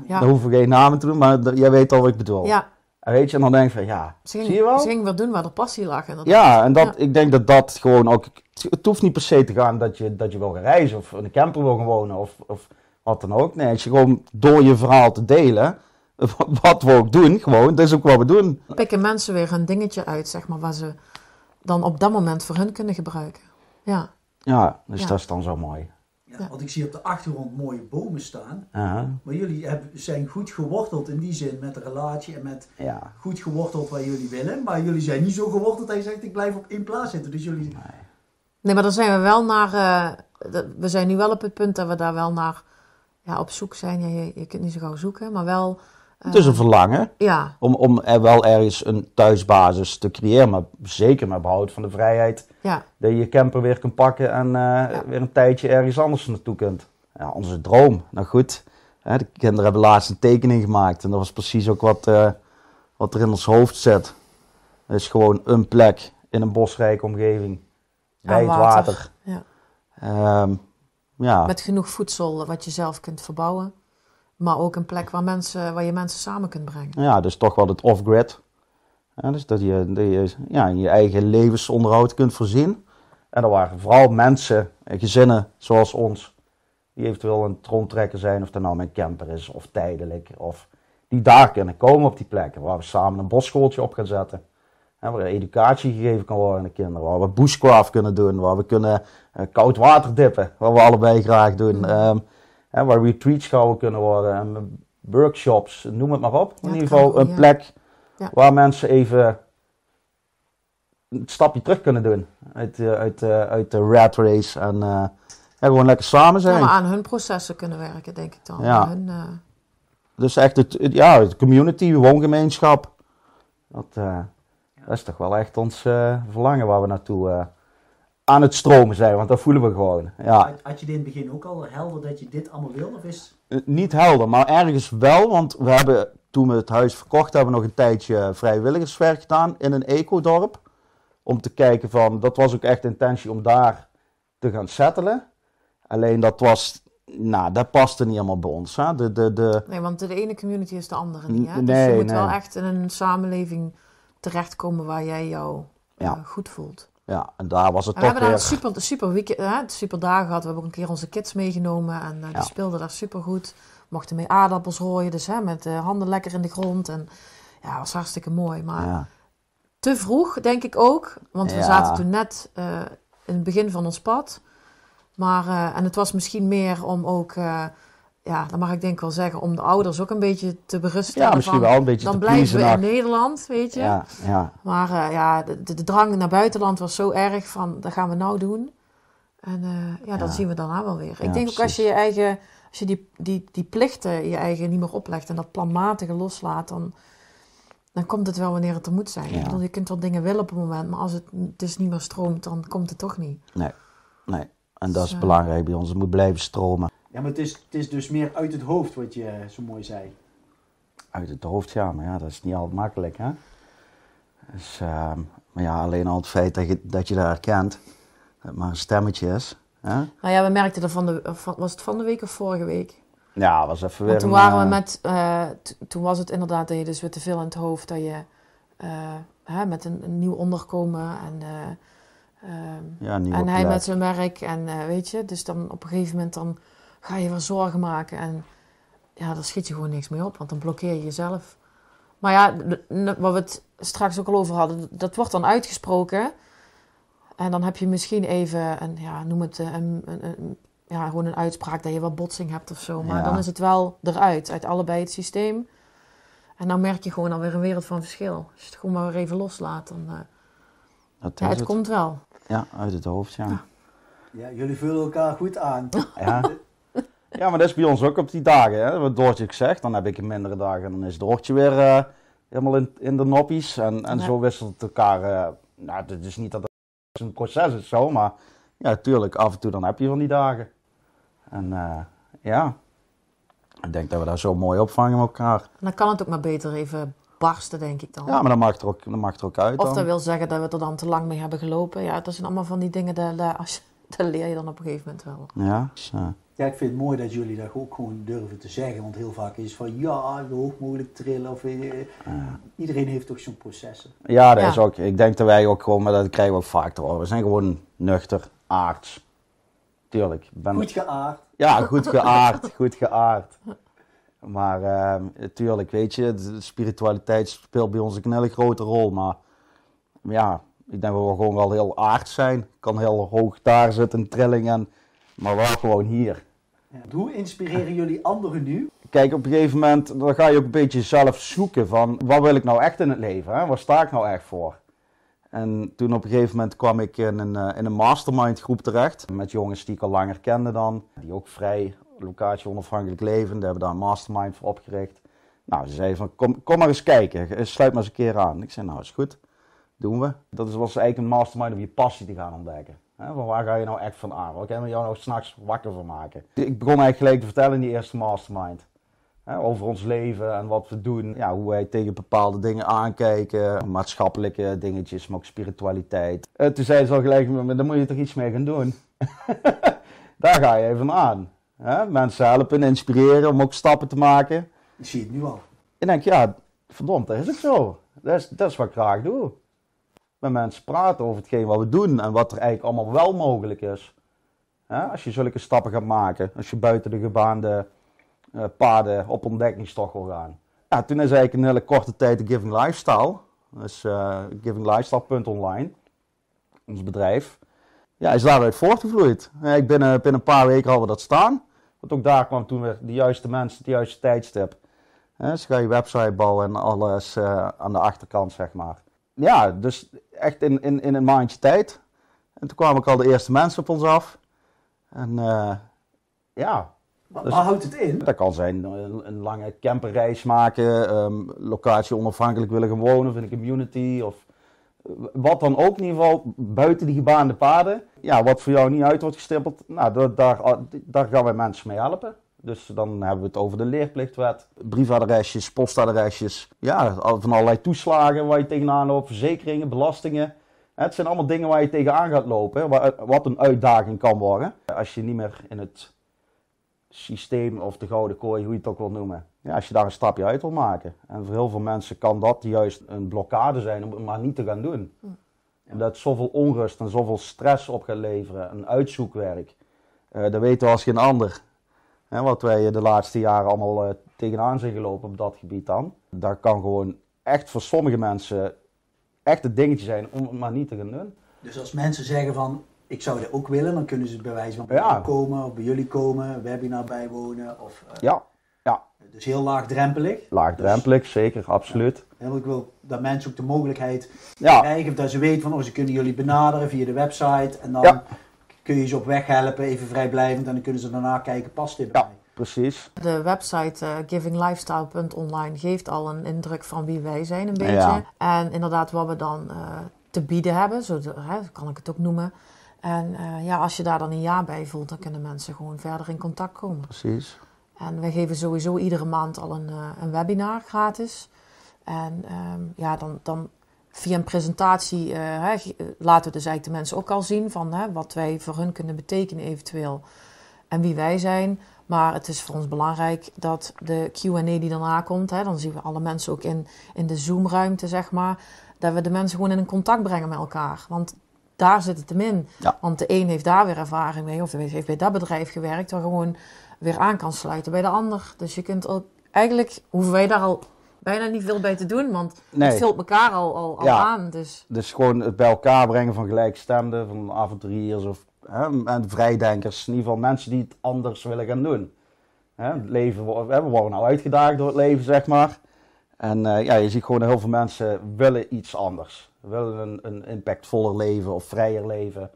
Daar Ja, hoeven we geen namen te doen, maar jij weet al wat ik bedoel. ja En weet je, en dan denk je van, ja, ze, ging, zie je wel? ze ging weer doen waar de passie lag. inderdaad. Ja, en dat, Ja. ik denk dat dat gewoon ook. Het hoeft niet per se te gaan dat je, dat je wil gaan reizen of in een camper wil gaan wonen of, of wat dan ook. Nee, als je gewoon door je verhaal te delen, wat we ook doen, gewoon, dat is ook wat we doen. Pikken mensen weer een dingetje uit, zeg maar, waar ze dan op dat moment voor hun kunnen gebruiken. Ja, Ja, dus Ja. dat is dan zo mooi. Ja, Ja. Want ik zie op de achtergrond mooie bomen staan. Aha, Maar jullie hebben, zijn goed geworteld in die zin met de relatie en met ja. goed geworteld waar jullie willen. Maar jullie zijn niet zo geworteld dat je zegt ik blijf op één plaats zitten. Dus jullie... Nee, maar dan zijn we wel naar. eh, we zijn nu wel op het punt dat we daar wel naar ja, op zoek zijn. Ja, je, je kunt niet zo gauw zoeken, maar wel. Het is een verlangen Ja, om, om er wel ergens een thuisbasis te creëren, maar zeker met behoud van de vrijheid ja, dat je je camper weer kunt pakken en eh, weer een tijdje ergens anders naartoe kunt. Ja, onze droom. Nou goed, hè, de kinderen hebben laatst een tekening gemaakt en dat was precies ook wat, eh, wat er in ons hoofd zit. Het is gewoon een plek in een bosrijke omgeving, bij het water. Ja. Ehm, ja, Met genoeg voedsel wat je zelf kunt verbouwen. Maar ook een plek waar, mensen, waar je mensen samen kunt brengen. ja, dus toch wel het off-grid. Ja, dus dat je, dat je ja, je eigen levensonderhoud kunt voorzien. En er waren vooral mensen, gezinnen zoals ons, die eventueel een rondtrekker zijn, of dat nou met camper is of tijdelijk, of die daar kunnen komen op die plekken, waar we samen een bosschooltje op gaan zetten. Hè, waar educatie gegeven kan worden aan de kinderen, waar we bushcraft kunnen doen, waar we kunnen eh, koud water dippen, wat we allebei graag doen. Mm. Hè, waar retreats gehouden kunnen worden, en workshops, noem het maar op. In ieder geval een plek waar mensen even een stapje terug kunnen doen uit, eh, uit, eh, uit de rat race en eh, gewoon lekker samen Ja, zijn. maar aan hun processen kunnen werken, denk ik dan. Ja. Hun, Dus echt het, het- ja, het community, woongemeenschap. Dat, dat is toch wel echt ons verlangen waar we naartoe aan het stromen zijn. Want dat voelen we gewoon. Ja, Had, had je dit in het begin ook al helder dat je dit allemaal wil? Of is... Eh, niet helder, maar ergens wel. Want we hebben toen we het huis verkocht, hebben we nog een tijdje vrijwilligerswerk gedaan in een ecodorp. Om te kijken van, dat was ook echt de intentie om daar te gaan settelen. Alleen dat was, nou, dat paste niet helemaal bij ons. Hè? De, de, de, nee, want de ene community is de andere niet. Hè? Dus nee, je moet nee. wel echt in een samenleving terechtkomen waar jij jou eh, goed voelt. Ja, en daar was het En we toch hebben daar weer... super, super, weekend, hè, super dagen gehad. We hebben ook een keer onze kids meegenomen en eh, die speelden daar super goed. Mochten mee aardappels rooien, dus hè, met de handen lekker in de grond. En ja, was hartstikke mooi. Maar te vroeg, denk ik ook. Want we zaten toen net eh, in het begin van ons pad. Maar, eh, en het was misschien meer om ook, eh, ja, dat mag ik denk ik wel zeggen, om de ouders ook een beetje te berusten. ja misschien wel een beetje Dan te blijven we in Nederland, weet je. Ja, ja, Maar eh, ja, de, de, drang naar buitenland was zo erg van, dat gaan we nou doen. En eh, ja, dat Ja. zien we daarna wel weer. Ik denk ook als je je eigen, als je die, die, die plichten je eigen niet meer oplegt en dat planmatige loslaat, dan, dan komt het wel wanneer het er moet zijn. Ja. Bedoel, je kunt wel dingen willen op een moment, maar als het dus niet meer stroomt, dan komt het toch niet. nee, nee. En dat is Zo. belangrijk bij ons. Het moet blijven stromen. Ja, maar het is, het is dus meer uit het hoofd wat je zo mooi zei. Uit het hoofd, ja, maar ja, dat is niet altijd makkelijk, hè. Dus, ehm, maar ja, alleen al het feit dat je, dat je dat herkent, dat het maar een stemmetje is. Hè? Nou ja, we merkten er van de, was het van de week of vorige week? Ja, was even weer Want toen een, waren we eh, met, eh, t- toen was het inderdaad dat je dus weer te veel in het hoofd, dat je eh, hè, met een, een nieuw onderkomen en, eh, ehm, ja, een nieuwe en hij met zijn werk en eh, weet je, dus dan op een gegeven moment dan ga je weer zorgen maken en ja, daar schiet je gewoon niks mee op, want dan blokkeer je jezelf. Maar ja, wat we het straks ook al over hadden, dat wordt dan uitgesproken en dan heb je misschien even een, ja, noem het eh, een, een, een- ja, gewoon een uitspraak dat je wat botsing hebt of zo. Maar Ja. dan is het wel eruit, uit allebei het systeem. En dan merk je gewoon alweer een wereld van verschil. Als je het gewoon maar weer even loslaat, dan... eh, Dat ja, is het het. komt wel. Ja, uit het hoofd, ja. Ja. Ja, jullie vullen elkaar goed aan. Ja. ja, maar dat is bij ons ook op die dagen. Hè? Wat Doortje zegt, dan heb ik een mindere dagen en dan is Doortje weer eh, helemaal in, in de noppies. En, en Ja. zo wisselt het elkaar. eh, nou, het is niet dat het een proces is zo, maar ja, tuurlijk, af en toe dan heb je van die dagen. En eh, ja, ik denk dat we daar zo mooi opvangen met elkaar. En dan kan het ook maar beter even barsten, denk ik dan. Ja, maar dat maakt er ook, dat maakt er ook uit Of dan. dat wil zeggen dat we er dan te lang mee hebben gelopen. Ja, dat zijn allemaal van die dingen, dat, dat, als, dat leer je dan op een gegeven moment wel. Ja, dus, eh, Ja, ik vind het mooi dat jullie dat ook gewoon durven te zeggen. Want heel vaak is van ja, zo hoog mogelijk trillen. Of, eh, Iedereen heeft toch zo'n processen. Ja, dat Ja. is ook. Ik denk dat wij ook gewoon, maar dat krijgen we ook vaak te horen. We zijn gewoon nuchter, aards. Tuurlijk. Ben, Goed geaard. ja, goed geaard, goed geaard. Maar ehm tuurlijk, weet je, de spiritualiteit speelt bij ons een hele grote rol. Maar ja, ik denk dat we gewoon wel heel aards zijn. Ik kan heel hoog daar zitten, in trilling, en, maar wel gewoon hier. Ja, hoe inspireren jullie anderen nu? Kijk, op een gegeven moment dan ga je ook een beetje zelf zoeken van wat wil ik nou echt in het leven? Hè? Waar sta ik nou echt voor? En toen op een gegeven moment kwam ik in een, eh, in een mastermind groep terecht. Met jongens die ik al langer kende dan. Die ook vrij locatie onafhankelijk leven. Die hebben daar een mastermind voor opgericht. Nou, ze zeiden van kom, kom maar eens kijken. Sluit maar eens een keer aan. Ik zei nou is goed. Doen we. Dat was eigenlijk een mastermind om je passie te gaan ontdekken. Van waar ga je nou echt van aan? Waar kan we jou nou s'nachts wakker van maken? Ik begon eigenlijk gelijk te vertellen in die eerste mastermind. Over ons leven en wat we doen. Ja, hoe wij tegen bepaalde dingen aankijken. Maatschappelijke dingetjes, maar ook spiritualiteit. Eh, toen zei ze al gelijk, maar daar moet je toch iets mee gaan doen. Daar ga je even aan. Mensen helpen, inspireren om ook stappen te maken. Ik zie het nu al. Ik denk, ja, verdomd, dat is het zo. Dat is, dat is wat ik graag doe. Met mensen praten over hetgeen wat we doen en wat er eigenlijk allemaal wel mogelijk is. Als je zulke stappen gaat maken, als je buiten de gebaande eh, paden op ontdekkingstocht wil gaan. Ja, toen is eigenlijk een hele korte tijd de Giving Lifestyle. Dus uh, givinglifestyle.online, ons bedrijf. Ja, is daaruit voortgevloeid. ik binnen, binnen een paar weken hadden we dat staan. Want ook daar kwam toen weer de juiste mensen, het juiste tijdstip. dus ga je website bouwen en alles aan de achterkant, zeg maar. Ja, dus echt in, in, in een maandje tijd. En toen kwamen ook al de eerste mensen op ons af. En uh, ja. Wat dus, houdt het in? Dat kan zijn een, een lange camperreis maken, um, locatie onafhankelijk willen gaan wonen of in een community. Of wat dan ook in ieder geval buiten die gebaande paden. Ja, wat voor jou niet uit wordt gestippeld, nou, daar, daar, daar gaan wij mensen mee helpen. Dus dan hebben we het over de leerplichtwet, briefadresjes, postadresjes. Ja, van allerlei toeslagen waar je tegenaan loopt, verzekeringen, belastingen. Het zijn allemaal dingen waar je tegenaan gaat lopen, wat een uitdaging kan worden. Als je niet meer in het systeem of de gouden kooi, hoe je het ook wil noemen. Ja, als je daar een stapje uit wil maken. En voor heel veel mensen kan dat juist een blokkade zijn om het maar niet te gaan doen. Omdat het zoveel onrust en zoveel stress op gaat leveren. Een uitzoekwerk. Uh, dat weten we als geen ander. Hè, wat wij de laatste jaren allemaal uh, tegenaan zijn gelopen op dat gebied dan. Daar kan gewoon echt voor sommige mensen echt het dingetje zijn om het maar niet te gaan doen. Dus als mensen zeggen van ik zou dit ook willen, dan kunnen ze bij wijze van bij komen of bij jullie komen, een webinar bijwonen. Of, uh, ja, ja. Dus heel laagdrempelig. Laagdrempelig, dus, zeker, absoluut. Ja, ik wil dat mensen ook de mogelijkheid ja. krijgen, dat ze weten van, oh, ze kunnen jullie benaderen via de website en dan kun je ze op weg helpen, even vrijblijvend en dan kunnen ze daarna kijken, past dit bij ja. Precies. De website uh, givinglifestyle.online geeft al een indruk van wie wij zijn, een beetje. En inderdaad, wat we dan uh, te bieden hebben, zo hè, kan ik het ook noemen. En uh, ja, als je daar dan een ja bij voelt, dan kunnen mensen gewoon verder in contact komen. Precies. En we geven sowieso iedere maand al een, uh, een webinar gratis. En um, ja, dan, dan via een presentatie uh, hè, laten we dus eigenlijk de mensen ook al zien van hè, wat wij voor hun kunnen betekenen eventueel. En wie wij zijn. Maar het is voor ons belangrijk dat de Q&A die daarna komt, hè, dan zien we alle mensen ook in, in de Zoom-ruimte, zeg maar, dat we de mensen gewoon in een contact brengen met elkaar. Want daar zit het hem in. Want de een heeft daar weer ervaring mee, of heeft bij dat bedrijf gewerkt, waar gewoon weer aan kan sluiten bij de ander. Dus je kunt ook, eigenlijk hoeven wij daar al bijna niet veel bij te doen, want het vult elkaar al, al, al aan. Dus. dus gewoon het bij elkaar brengen van gelijkstemden, van avonturiers of hè, en vrijdenkers, in ieder geval mensen die het anders willen gaan doen. Hè, het leven, we worden nou uitgedaagd door het leven, zeg maar. En uh, ja, je ziet gewoon heel veel mensen willen iets anders willen een, een impactvoller leven of vrijer leven.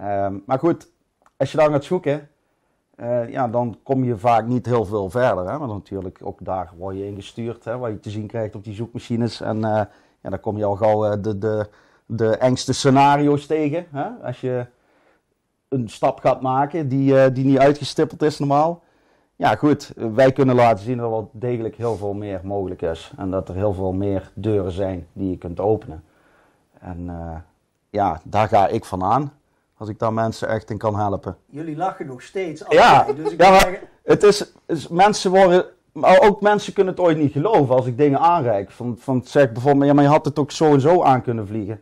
Um, maar goed, als je dan gaat zoeken, uh, ja, dan kom je vaak niet heel veel verder. Hè? Maar natuurlijk, ook daar word je ingestuurd, hè, wat je te zien krijgt op die zoekmachines. En uh, ja, dan kom je al gauw uh, de, de, de engste scenario's tegen. Hè? Als je een stap gaat maken die, die niet uitgestippeld is normaal. Ja, goed, wij kunnen laten zien dat er wel degelijk heel veel meer mogelijk is. En dat er heel veel meer deuren zijn die je kunt openen. En ja, daar ga ik van aan. Als ik daar mensen echt in kan helpen. Jullie lachen nog steeds. Ja, dus ik ja maar het is, is, mensen worden, maar ook mensen kunnen het ooit niet geloven als ik dingen aanreik. Van, van zeg bijvoorbeeld, ja, maar je had het ook zo en zo aan kunnen vliegen.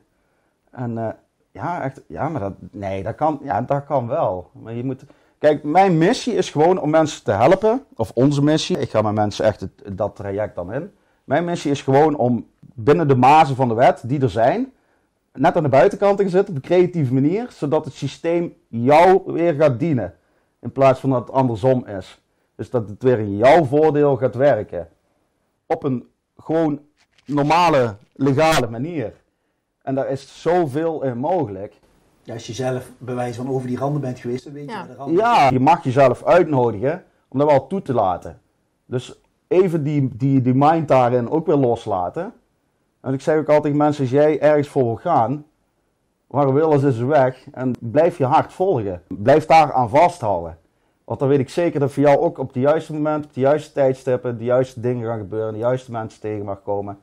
En uh, ja, echt, ja, maar dat, nee, dat kan, ja, dat kan wel. Maar je moet, kijk, mijn missie is gewoon om mensen te helpen. Of onze missie. Ik ga met mensen echt het, dat traject dan in. Mijn missie is gewoon om binnen de mazen van de wet die er zijn net aan de buitenkant te zetten op een creatieve manier, zodat het systeem jou weer gaat dienen. In plaats van dat het andersom is. Dus dat het weer in jouw voordeel gaat werken. Op een gewoon normale, legale manier. En daar is zoveel in mogelijk. Ja, als je zelf bewijs van over die randen bent geweest, dan weet je ja. de randen Ja, je mag jezelf uitnodigen om dat wel toe te laten. Dus even die, die, die mind daarin ook weer loslaten. En ik zeg ook altijd mensen, als jij ergens voor wil gaan, waar wil is ze weg. En blijf je hart volgen. Blijf daar aan vasthouden. Want dan weet ik zeker dat voor jou ook op het juiste moment, op de juiste tijdstippen, de juiste dingen gaan gebeuren, de juiste mensen tegen mag komen.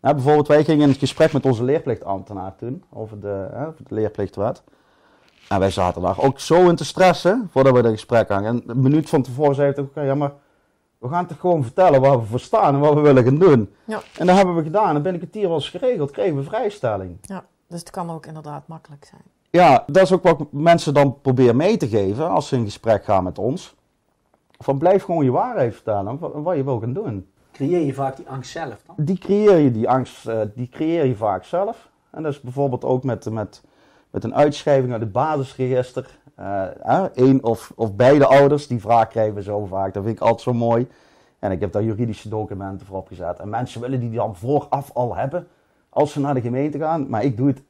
Nou, bijvoorbeeld, wij gingen in het gesprek met onze leerplichtambtenaar toen, over de, hè, over de leerplichtwet. En wij zaten daar ook zo in te stressen voordat we dat gesprek hadden. En een minuut van tevoren zei ik ook, ja maar we gaan toch gewoon vertellen waar we voor staan en wat we willen gaan doen. Ja. En dat hebben we gedaan. En binnen een kwartier was geregeld, kregen we vrijstelling. Ja, dus het kan ook inderdaad makkelijk zijn. Ja, dat is ook wat mensen dan proberen mee te geven als ze in gesprek gaan met ons. Van blijf gewoon je waarheid vertellen, wat, wat je wil gaan doen. Creëer je vaak die angst zelf dan? Die creëer je, die angst, eh, die creëer je vaak zelf. En dat is bijvoorbeeld ook met, met, met een uitschrijving uit het basisregister. Uh, Eén of, of beide ouders, die vraag krijgen we zo vaak. Dat vind ik altijd zo mooi. En ik heb daar juridische documenten voor opgezet. En mensen willen die dan vooraf al hebben als ze naar de gemeente gaan. Maar ik doe het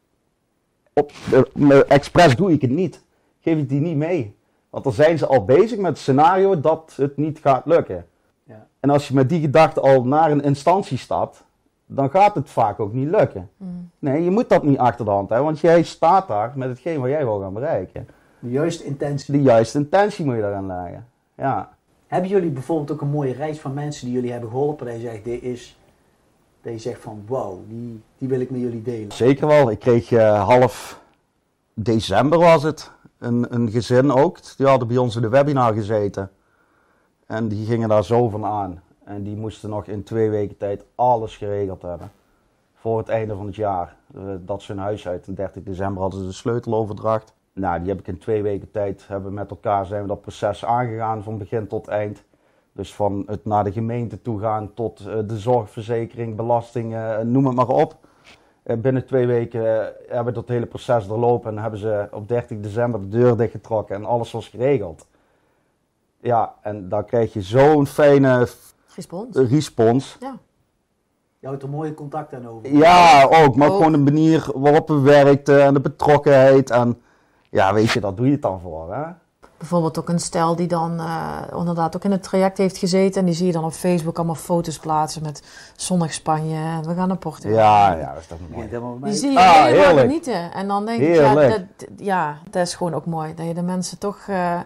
op, uh, expres doe ik het niet. Geef ik die niet mee. Want dan zijn ze al bezig met het scenario dat het niet gaat lukken. Ja. En als je met die gedachte al naar een instantie stapt, dan gaat het vaak ook niet lukken. Mm. Nee, je moet dat niet achter de hand hebben, want jij staat daar met hetgeen wat jij wil gaan bereiken. De juiste intentie. De juiste intentie moet je daarin leggen. Ja. Hebben jullie bijvoorbeeld ook een mooie reis van mensen die jullie hebben geholpen? Dat je zegt, dit is, dat je zegt van wow, die, die wil ik met jullie delen. Zeker wel. Ik kreeg uh, half december was het, een, een gezin ook. Die hadden bij ons in de webinar gezeten. En die gingen daar zo van aan. En die moesten nog in twee weken tijd alles geregeld hebben. Voor het einde van het jaar. Uh, dat ze hun huis uit. En 30 december hadden ze de sleuteloverdracht. Nou, die heb ik in twee weken tijd, hebben met elkaar zijn we dat proces aangegaan van begin tot eind. Dus van het naar de gemeente toe gaan tot uh, de zorgverzekering, belastingen, uh, noem het maar op. Uh, binnen twee weken hebben we dat hele proces doorlopen en hebben ze op 30 december de deur dichtgetrokken en alles was geregeld. Ja, en dan krijg je zo'n fijne respons. respons. Ja. Je houdt er mooie contact aan over. Ja, ook. Maar Ook. gewoon de manier waarop we werkten en de betrokkenheid. En ja, weet je, daar doe je het dan voor. Hè? Bijvoorbeeld ook een stel die dan uh, inderdaad ook in het traject heeft gezeten. En die zie je dan op Facebook allemaal foto's plaatsen met zonnig Spanje. En we gaan naar Portugal. Ja, ja, dat is toch mooi. Die mee. zie je Ah, helemaal genieten. En dan denk ik, ja dat, ja, dat is gewoon ook mooi. Dat je de mensen toch eh,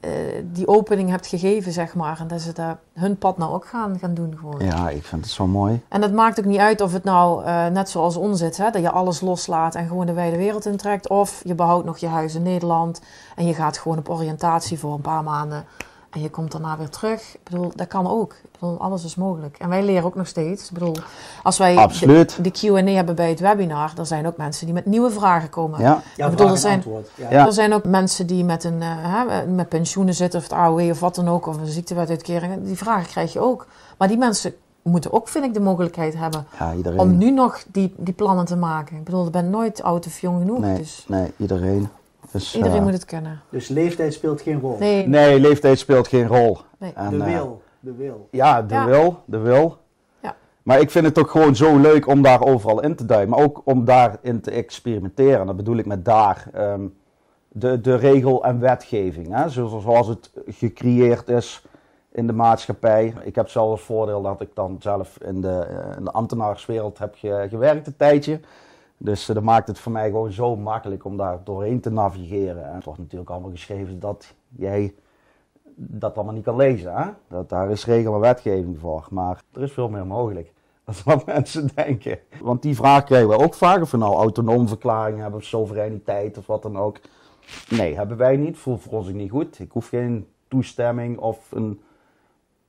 eh, die opening hebt gegeven, zeg maar. En dat ze daar hun pad nou ook gaan, gaan doen gewoon. Ja, ik vind het zo mooi. En het maakt ook niet uit of het nou eh, net zoals ons zit, hè, dat je alles loslaat en gewoon de wijde wereld intrekt. Of je behoudt nog je huis in Nederland en je gaat gewoon op oriëntatie voor een paar maanden. En je komt daarna weer terug. Ik bedoel, dat kan ook. Ik bedoel, alles is mogelijk. En wij leren ook nog steeds. Ik bedoel, als wij Absoluut. de, de Q&A hebben bij het webinar, er zijn ook mensen die met nieuwe vragen komen. Ja, Ja, bedoel, vraag er zijn- antwoord. Ja. Ja. Er zijn ook mensen die met, een, eh, hè, met pensioenen zitten, of het AOW of wat dan ook, of een ziektewetuitkering. Die vragen krijg je ook. Maar die mensen moeten ook, vind ik, de mogelijkheid hebben ja om nu nog die, die plannen te maken. Ik bedoel, je bent nooit oud of jong genoeg. nee, Dus nee, iedereen. Dus, iedereen eh, moet het kunnen. Dus leeftijd speelt geen rol. Nee, Nee, leeftijd speelt geen rol. Nee. En, de eh, wil, de wil. Ja, de Ja. wil, de wil. Ja. Maar ik vind het ook gewoon zo leuk om daar overal in te duiken. Maar ook om daarin te experimenteren. En dat bedoel ik met daar. ehm, de, de regel en wetgeving. Hè? Zo- Zoals het gecreëerd is in de maatschappij. Ik heb zelf het voordeel dat ik dan zelf in de, eh, in de ambtenaarswereld heb ge- gewerkt een tijdje. Dus eh, dat maakt het voor mij gewoon zo makkelijk om daar doorheen te navigeren. En het wordt natuurlijk allemaal geschreven dat jij dat allemaal niet kan lezen. Hè? Dat, daar is regel en wetgeving voor. Maar er is veel meer mogelijk. Is wat mensen denken. Want die vraag krijgen we ook vaak. Of we nou autonoom hebben, of soevereiniteit of wat dan ook. Nee, hebben wij niet. Voelt voor ons niet goed. Ik hoef geen toestemming of een,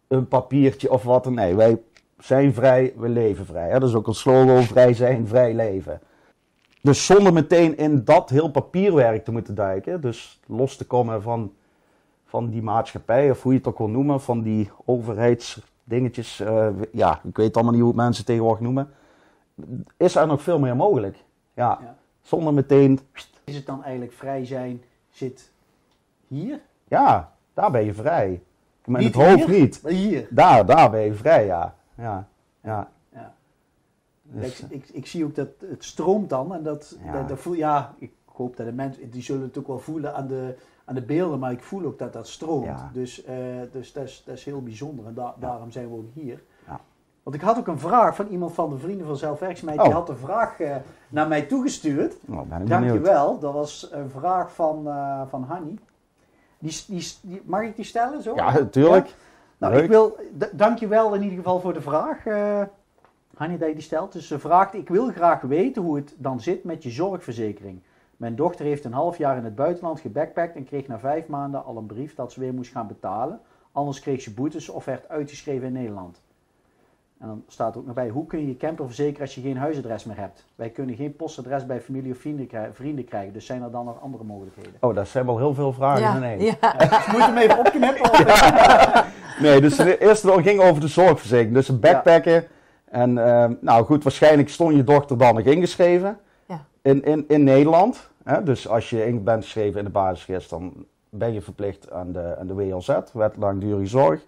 een papiertje of wat dan. Nee, wij zijn vrij, we leven vrij. Dat is ook een slogan, vrij zijn, vrij leven. Dus zonder meteen in dat heel papierwerk te moeten duiken. Dus los te komen van van die maatschappij, of hoe je het ook wil noemen, van die overheidsdingetjes. eh, ja, ik weet allemaal niet hoe het mensen tegenwoordig noemen. Is er nog veel meer mogelijk. Ja, Ja. zonder meteen, Is het dan eigenlijk vrij zijn zit hier? ja, daar ben je vrij. Maar in het hoofd hier, niet. Maar hier. Daar, daar ben je vrij, ja. Ja, ja. Ja. Dus, ik, ik, ik zie ook dat het stroomt dan en dat, Ja. dat, dat voel ja, ik hoop dat de mensen, die zullen het ook wel voelen aan de, aan de beelden, maar ik voel ook dat dat stroomt. Ja. Dus, eh, dus dat, is, dat is heel bijzonder en da- daarom zijn we ook hier. Ja. Want ik had ook een vraag van iemand van de Vrienden van Zelfwerkzaamheid, Oh. die had een vraag eh, naar mij toegestuurd. nou, ben ik. Dankjewel, dat was een vraag van, eh van Hanny. Die, die, die, mag ik die stellen zo? Ja, natuurlijk. Nou, Leuk. ik wil, dankjewel in ieder geval voor de vraag, eh Dat je die stelt. Dus ze vraagt, ik wil graag weten hoe het dan zit met je zorgverzekering. Mijn dochter heeft een half jaar in het buitenland gebackpackt en kreeg na vijf maanden al een brief dat ze weer moest gaan betalen. Anders kreeg ze boetes of werd uitgeschreven in Nederland. En dan staat er ook nog bij, hoe kun je je camper verzekeren als je geen huisadres meer hebt? Wij kunnen geen postadres bij familie of vrienden, krij- vrienden krijgen, dus zijn er dan nog andere mogelijkheden? Oh, dat zijn wel heel veel vragen ja, in één. ja. Moet je hem even opknippen? Nee, dus de eerste ging over de zorgverzekering. Dus een backpacken. En ehm, nou goed, waarschijnlijk stond je dochter dan nog ingeschreven Ja. in, in, in Nederland. Hè? Dus als je in bent geschreven in de basisregister, dan ben je verplicht aan de, aan de WLZ, Wet Langdurige Zorg.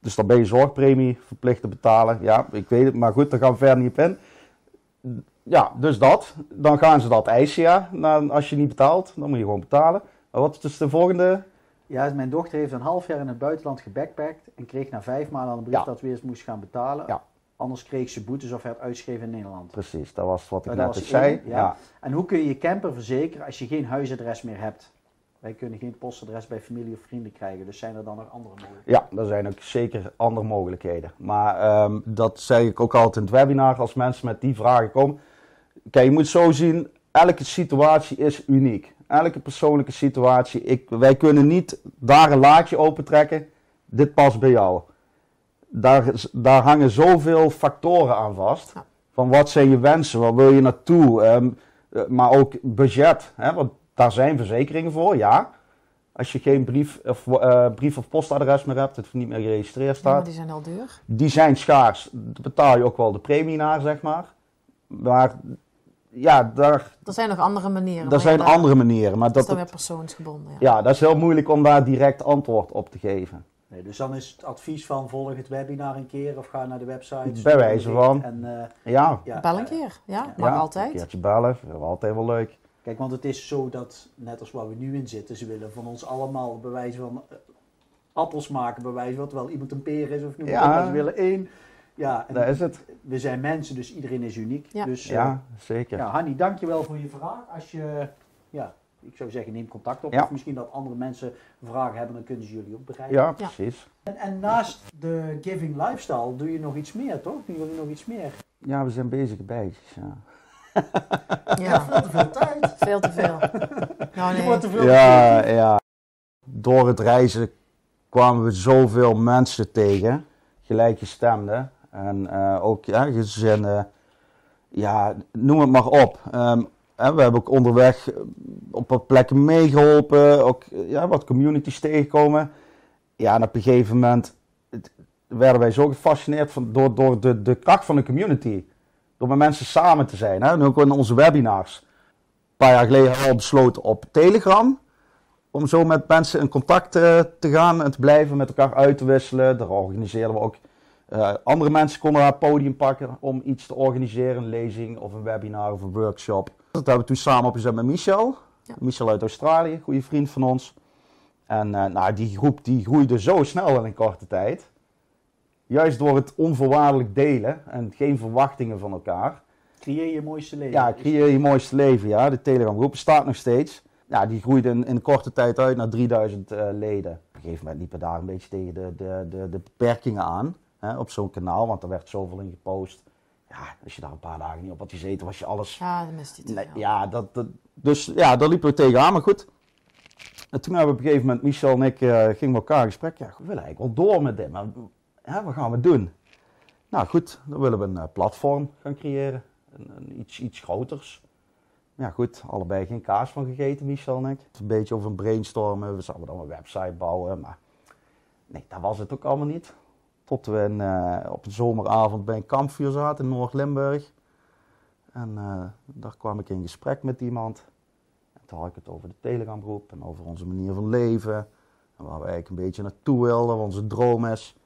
Dus dan ben je zorgpremie verplicht te betalen. Ja, ik weet het, maar goed, daar gaan we verder niet op in. Ja, dus dat. Dan gaan ze dat eisen, ja. Nou, als je niet betaalt, dan moet je gewoon betalen. Maar wat is dus de volgende? Ja, mijn dochter heeft een half jaar in het buitenland gebackpackt en kreeg na vijf maanden al een brief Ja. dat ze weer eens moest gaan betalen. Ja. Anders kreeg ze boetes of werd uitgeschreven in Nederland. Precies, dat was wat ik net zei. één, ja. ja. En hoe kun je je camper verzekeren als je geen huisadres meer hebt? Wij kunnen geen postadres bij familie of vrienden krijgen, dus zijn er dan nog andere mogelijkheden? Ja, er zijn ook zeker andere mogelijkheden. Maar ehm, dat zeg ik ook altijd in het webinar als mensen met die vragen komen. Kijk, je moet zo zien, elke situatie is uniek. Elke persoonlijke situatie. Ik, wij kunnen niet daar een laadje opentrekken. Dit past bij jou. Daar, daar hangen zoveel factoren aan vast. Ja. Van wat zijn je wensen, waar wil je naartoe? Ehm, eh, maar ook budget. Hè? Want daar zijn verzekeringen voor, ja. Als je geen brief of, eh, brief of postadres meer hebt, het niet meer geregistreerd Ja, maar staat. die zijn al duur. Die zijn schaars. Daar betaal je ook wel de premie naar, zeg maar. Maar ja, daar, Er zijn nog andere manieren. maar zijn ja, andere manieren. Maar Dat is dat, dan weer persoonsgebonden. Ja. ja, dat is heel moeilijk om daar direct antwoord op te geven. Nee, dus dan is het advies van volg het webinar een keer of ga naar de website. Bij wijze van. En, eh, Ja, ja, Bel een eh, keer. Ja, Ja. mag ja, altijd. Een keertje bellen, dat is altijd wel leuk. Kijk, want het is zo dat, net als waar we nu in zitten, ze willen van ons allemaal bij wijze van eh, appels maken, bij wijze van, terwijl iemand een peer is of noem maar Ja. op, maar ze willen één. Ja, en Daar is het. we zijn mensen, dus iedereen is uniek. Ja. Dus Ja, zeker. ja, Hanny, dankjewel voor je vraag. Als je, ja, ik zou zeggen, neem contact op. Ja. Of misschien dat andere mensen vragen hebben, dan kunnen ze jullie ook bereiken. Ja, precies. En, en naast de giving lifestyle doe je nog iets meer, toch? Doen jullie nog iets meer? Ja, we zijn bezig bijtjes. Ja. Ja, Veel te veel tijd. veel te veel. Nou, nee. te veel Ja, ja. Door het reizen kwamen we zoveel mensen tegen, gelijkgestemden. En eh, ook ja, gezinnen, ja, noem het maar op. Ehm, we hebben ook onderweg eh, op wat plekken meegeholpen, ook eh, ja, wat communities tegenkomen. Ja, en op een gegeven moment werden wij zo gefascineerd van, door, door de, de kracht van de community. Door met mensen samen te zijn. Hè? En ook in onze webinars. Een paar jaar geleden hebben we al besloten op Telegram. Om zo met mensen in contact eh, te gaan en te blijven, met elkaar uit te wisselen. Daar organiseerden we ook. andere mensen konden het podium pakken om iets te organiseren. Een lezing of een webinar of een workshop. Dat hebben we toen samen opgezet met Michel. Ja. Michel uit Australië, goede vriend van ons. En eh, nou, die groep die groeide zo snel in een korte tijd. Juist door het onvoorwaardelijk delen en geen verwachtingen van elkaar. Creëer je mooiste leven. Ja, creëer je mooiste leven, ja. De Telegram groep bestaat nog steeds. Ja, die groeide in, in korte tijd uit naar 3000 eh, leden. Op een gegeven moment liepen daar een beetje tegen de, de, de, de beperkingen aan hè, op zo'n kanaal, want er werd zoveel in gepost. Ja, als je daar een paar dagen niet op had gezeten, was je alles... Ja, dan mist Nee, veel. ja, dat, dat, dus ja, daar liepen we tegenaan, maar goed. En toen hebben we op een gegeven moment, Michel en ik, eh, gingen met elkaar in gesprek. Ja, we willen eigenlijk wel door met dit, maar hè, wat gaan we doen? Nou goed, dan willen we een eh, platform gaan creëren. Een, een iets, iets groters. Ja goed, allebei geen kaas van gegeten, Michel en ik. Een beetje over een brainstormen, we zouden dan een website bouwen, maar nee, dat was het ook allemaal niet. We eh, op een zomeravond bij een kampvuur zaten in Noord-Limburg. En eh, daar kwam ik in gesprek met iemand. En toen had ik het over de Telegramgroep en over onze manier van leven. En waar we eigenlijk een beetje naartoe wilden, wat onze droom is.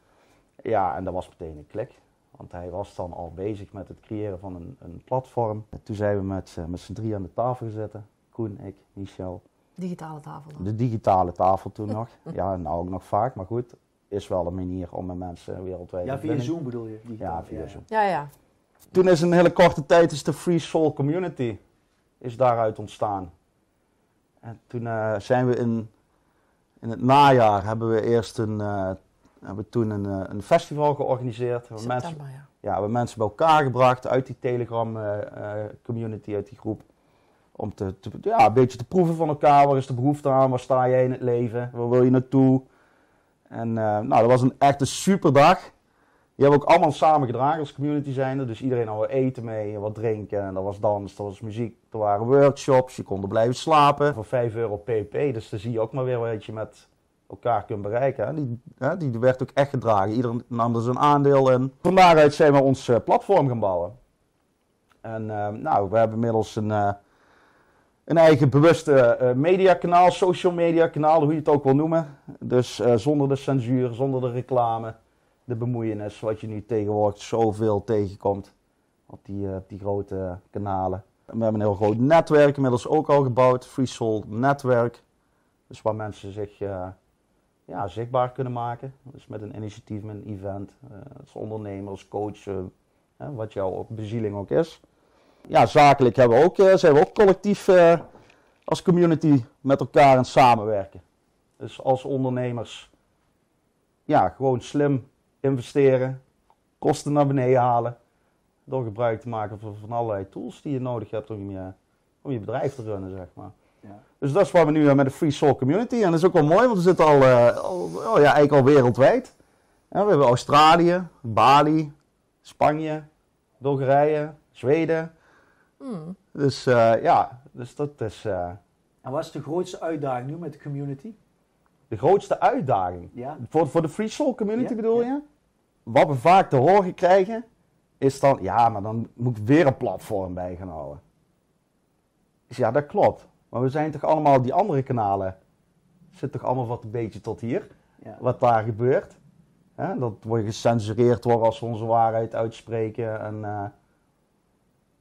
Ja, en dat was meteen een klik. Want hij was dan al bezig met het creëren van een, een platform. En toen zijn we met, z'n- met z'n drie aan de tafel gezeten. Koen, ik, Michel. Digitale tafel dan. De digitale tafel toen nog. Ja, nou ook nog vaak, maar goed. Is wel een manier om met mensen wereldwijd Ja, via Zoom bedoel je? digitaal? Ja, via Zoom. Ja, ja. Toen is een hele korte tijd is de Free Soul Community is daaruit ontstaan. En toen eh, zijn we in, in het najaar hebben we eerst een, eh, hebben we toen een, eh, een festival georganiseerd. Waar mensen, September, ja. ja, we hebben mensen bij elkaar gebracht uit die Telegram community, uit die groep. Om te, te- ja, een beetje te proeven van elkaar. Waar is de behoefte aan? Waar sta jij in het leven? Waar wil je naartoe? En eh, nou, dat was een echt een super dag. Die hebben ook allemaal samen gedragen als community zijnde. Dus iedereen had eten mee wat drinken. En er was dans, er was muziek, er waren workshops. Je kon er blijven slapen voor 5 euro pp. Dus dan zie je ook maar weer wat je met elkaar kunt bereiken. Die, die werd ook echt gedragen. Iedereen nam er zijn aandeel in. Van daaruit zijn we ons eh, platform gaan bouwen. En eh, nou, we hebben inmiddels een, een eigen bewuste eh, mediakanaal, social media kanaal, hoe je het ook wil noemen. Dus eh, zonder de censuur, zonder de reclame, de bemoeienis, wat je nu tegenwoordig zoveel tegenkomt op die, eh, die grote kanalen. En we hebben een heel groot netwerk inmiddels ook al gebouwd, Free Soul Netwerk. Dus waar mensen zich ja, zichtbaar kunnen maken. Dus met een initiatief, met een event, als ondernemer, als coach, wat jouw bezieling ook is. Ja, zakelijk hebben we ook, eh, zijn we ook collectief eh, als community met elkaar aan het samenwerken. Dus als ondernemers, ja, gewoon slim investeren, kosten naar beneden halen. Door gebruik te maken van, van allerlei tools die je nodig hebt om je, om je bedrijf te runnen, zeg maar. Ja. Dus dat is waar we nu eh, met de Free Soul Community. En dat is ook wel mooi, want we zitten al, eh, al oh ja, eigenlijk al wereldwijd. Ja, we hebben Australië, Bali, Spanje, Bulgarije, Zweden. Hmm. Dus eh, ja, dus dat is eh, En wat is de grootste uitdaging nu met de community? de grootste uitdaging. Ja. Voor, voor de Free Soul Community Ja, bedoel ja. je? Wat we vaak te horen krijgen, is dan, ja, maar dan moet ik weer een platform bij gaan houden. Dus ja, dat klopt. Maar we zijn toch allemaal, die andere kanalen, zit toch allemaal wat een beetje tot hier, Ja. wat daar gebeurt. Hè? Dat we gecensureerd worden als we onze waarheid uitspreken. En, eh,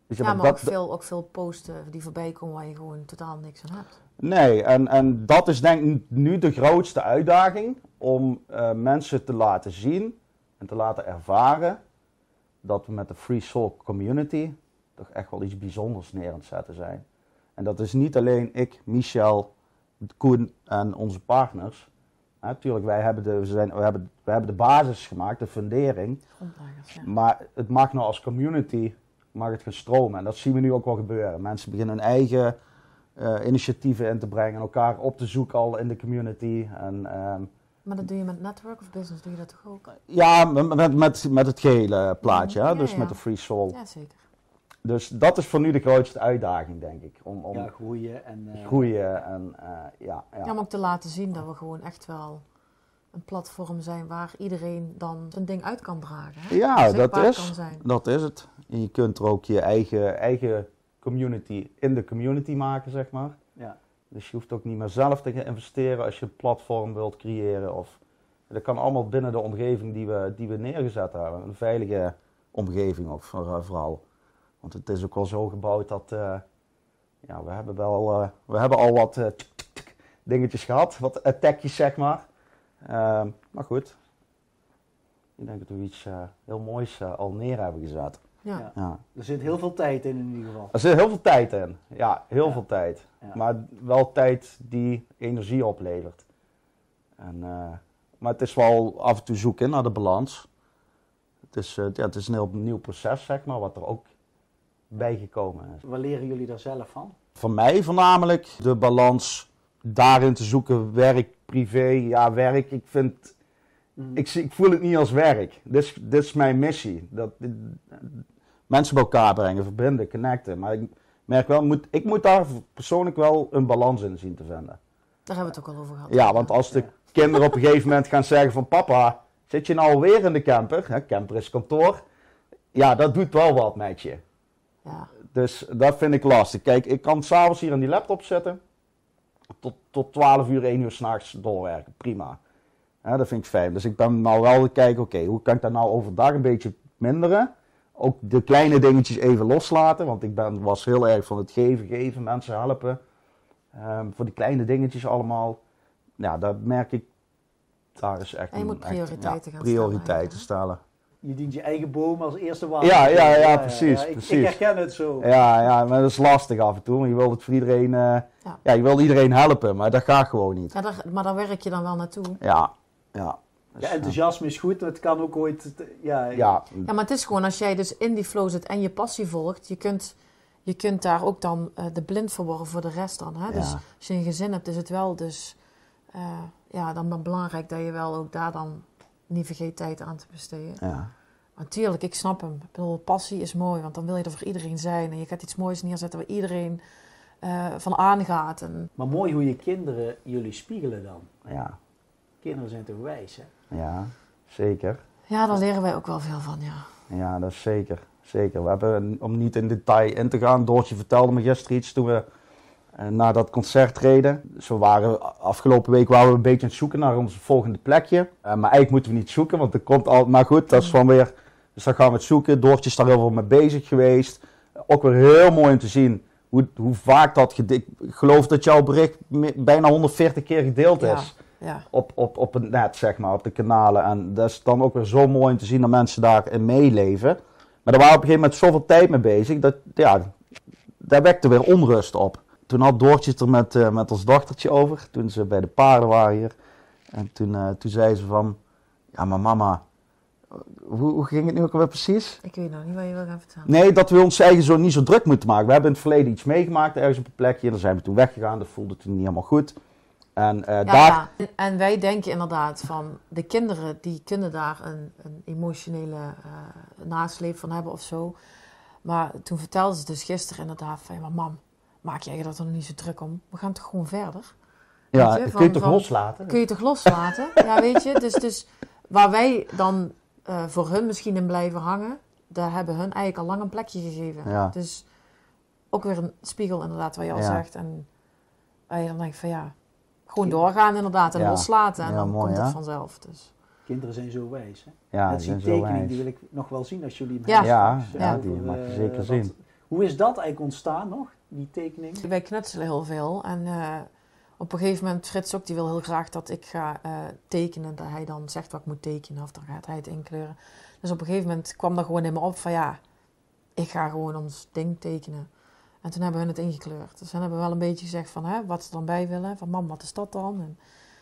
dus Ja, maar maar dat- ook veel, ook veel posten die voorbij komen waar je gewoon totaal niks aan hebt. Nee, en, en dat is denk ik nu de grootste uitdaging om eh, mensen te laten zien en te laten ervaren dat we met de Free Soul Community toch echt wel iets bijzonders neer aan het zetten zijn. En dat is niet alleen ik, Michel, Koen en onze partners. Natuurlijk, wij hebben de, we zijn, we hebben, we hebben de basis gemaakt, de fundering. Ja. Maar het mag nou als community mag het gaan stromen. En dat zien we nu ook wel gebeuren. Mensen beginnen hun eigen eh, initiatieven in te brengen. Elkaar op te zoeken al in de community. En, ehm, Maar dat doe je met network of business, doe je dat toch ook? ja, met, met, met, met het gehele plaatje. hè? Dus ja. met de Free Soul. Ja, zeker. Dus dat is voor nu de grootste uitdaging, denk ik. Om, om Ja, groeien en... eh, groeien. En, eh, ja, ja. Ja, maar ook te laten zien dat we gewoon echt wel een platform zijn waar iedereen dan zijn ding uit kan dragen. Hè? Ja, dat is, kan zijn. dat is het. En je kunt er ook je eigen, eigen community in de community maken, zeg maar. Ja. Dus je hoeft ook niet meer zelf te gaan investeren als je een platform wilt creëren. Of, dat kan allemaal binnen de omgeving die we, die we neergezet hebben. Een veilige omgeving ook voor- vooral. Want het is ook wel zo gebouwd dat eh, ja, we hebben wel eh, we hebben al wat eh, tsk, tsk, tsk dingetjes gehad, wat attackjes zeg maar. Ehm, maar goed, ik denk dat we iets eh, heel moois eh, al neer hebben gezet. Ja. Ja. Er zit heel veel tijd in in ieder geval. Er zit heel veel tijd in. Ja, heel Ja. veel tijd. Ja. Maar wel tijd die energie oplevert. En, eh, maar het is wel af en toe zoeken naar de balans. Het is, eh, ja, het is een heel nieuw proces, zeg maar, wat er ook bijgekomen is. Waar leren jullie daar zelf van? Voor mij voornamelijk de balans daarin te zoeken, werk, privé. Ja, werk, ik vind Mhm. ik, ik voel het niet als werk. Dit is, dit is mijn missie. Dat, dit- mensen bij elkaar brengen, verbinden, connecten. Maar ik merk wel, moet, ik moet daar persoonlijk wel een balans in zien te vinden. Daar hebben we het ook al over gehad. Ja, want als de Ja. kinderen op een gegeven moment gaan zeggen van papa, zit je nou alweer in de camper? Hè, camper is kantoor. Ja, dat doet wel wat met je. Ja. Dus dat vind ik lastig. Kijk, ik kan s'avonds hier aan die laptop zitten. Tot, tot 12 uur, 1 uur s'nachts doorwerken. Prima. Dat vind ik fijn. Dus ik ben nou wel te kijken, oké, hoe kan ik dat nou overdag een beetje minderen? Ook de kleine dingetjes even loslaten. Want ik ben, was heel erg van het geven, geven, mensen helpen. Ehm, voor die kleine dingetjes allemaal. Ja, dat merk ik. Daar is echt En je een- moet echt, prioriteiten ja, gaan stellen prioriteiten stellen. Je dient je eigen boom als eerste water. Ja, ja, ja, precies, ik, precies. Ik herken het zo. Ja, ja, maar dat is lastig af en toe. Want je wilt het voor iedereen, eh, Ja. ja. je wil iedereen helpen, maar dat gaat gewoon niet. Ja, daar, maar daar werk je dan wel naartoe. Ja, ja. Dus, Ja, enthousiasme is goed, maar het kan ook ooit... Ja, ja, Ja, maar het is gewoon als jij dus in die flow zit en je passie volgt, je kunt je kunt daar ook dan eh, de blind voor worden voor de rest dan. Hè? Dus Ja. als je een gezin hebt, is het wel dus... eh, ja, dan belangrijk dat je wel ook daar dan niet vergeet tijd aan te besteden. Ja. Natuurlijk, ik snap hem. Ik bedoel, passie is mooi, want dan wil je er voor iedereen zijn. En je gaat iets moois neerzetten waar iedereen eh, van aangaat. En Maar mooi hoe je kinderen jullie spiegelen dan. Ja. Kinderen zijn toch wijs, hè? Ja, zeker. ja, daar leren wij ook wel veel van, ja. Ja, dat is zeker. Zeker. We hebben, om niet in detail in te gaan, Doortje vertelde me gisteren iets toen we eh, naar dat concert reden. Dus we waren, afgelopen week waren we een beetje aan het zoeken naar ons volgende plekje. Eh, maar eigenlijk moeten we niet zoeken, want er komt al. Maar goed, dat is van weer. Dus dan gaan we het zoeken. Doortje is daar heel veel mee bezig geweest. Ook weer heel mooi om te zien hoe, hoe vaak dat. Ik geloof dat jouw bericht bijna 140 keer gedeeld Ja. is ja. op, op, op het net, zeg maar, op de kanalen. En dat is dan ook weer zo mooi om te zien dat mensen daarin meeleven. Maar daar waren we op een gegeven moment zoveel tijd mee bezig, dat, ja, daar wekte weer onrust op. Toen had Doortje het er met, eh, met ons dochtertje over, toen ze bij de paarden waren hier. En toen, eh, toen zei ze van, ja maar mama, hoe, hoe ging het nu ook alweer precies? Ik weet nog niet wat je wil gaan vertellen. Nee, dat we ons eigen zo niet zo druk moeten maken. We hebben in het verleden iets meegemaakt ergens op een plekje. Daar zijn we toen weggegaan, dat voelde toen niet helemaal goed. En eh, Ja, daar... ja. En- En wij denken inderdaad van de kinderen die kunnen daar een, een emotionele eh, nasleep van hebben of zo. Maar toen vertelde ze dus gisteren inderdaad van ja, maar mam, maak jij je dat er nog niet zo druk om? We gaan toch gewoon verder? Ja, je, dat van- kun je toch van- loslaten? Kun je toch loslaten? ja, weet je. Dus, dus waar wij dan eh, voor hun misschien in blijven hangen, daar hebben hun eigenlijk al lang een plekje gegeven. Ja. Dus ook weer een spiegel inderdaad, wat je al Ja. zegt. En waar je dan denkt van ja, gewoon doorgaan inderdaad en Ja. loslaten. En Ja, dan mooi, komt het vanzelf. Dus. Kinderen zijn zo wijs, hè? Ja, Net die die zijn zo tekening, wijs. die wil ik nog wel zien als jullie hem Ja. hebben Ja, die mag je eh, zeker wat- zien. Hoe is dat eigenlijk ontstaan nog, die tekening? Wij knutselen heel veel. En eh, op een gegeven moment, Frits ook, die wil heel graag dat ik ga eh, tekenen. Dat hij dan zegt wat ik moet tekenen of dan gaat hij het inkleuren. Dus op een gegeven moment kwam dat gewoon in me op van ja, ik ga gewoon ons ding tekenen. En toen hebben we het ingekleurd. Dus dan hebben we wel een beetje gezegd van hè, wat ze dan bij willen. Van mam, wat is dat dan? En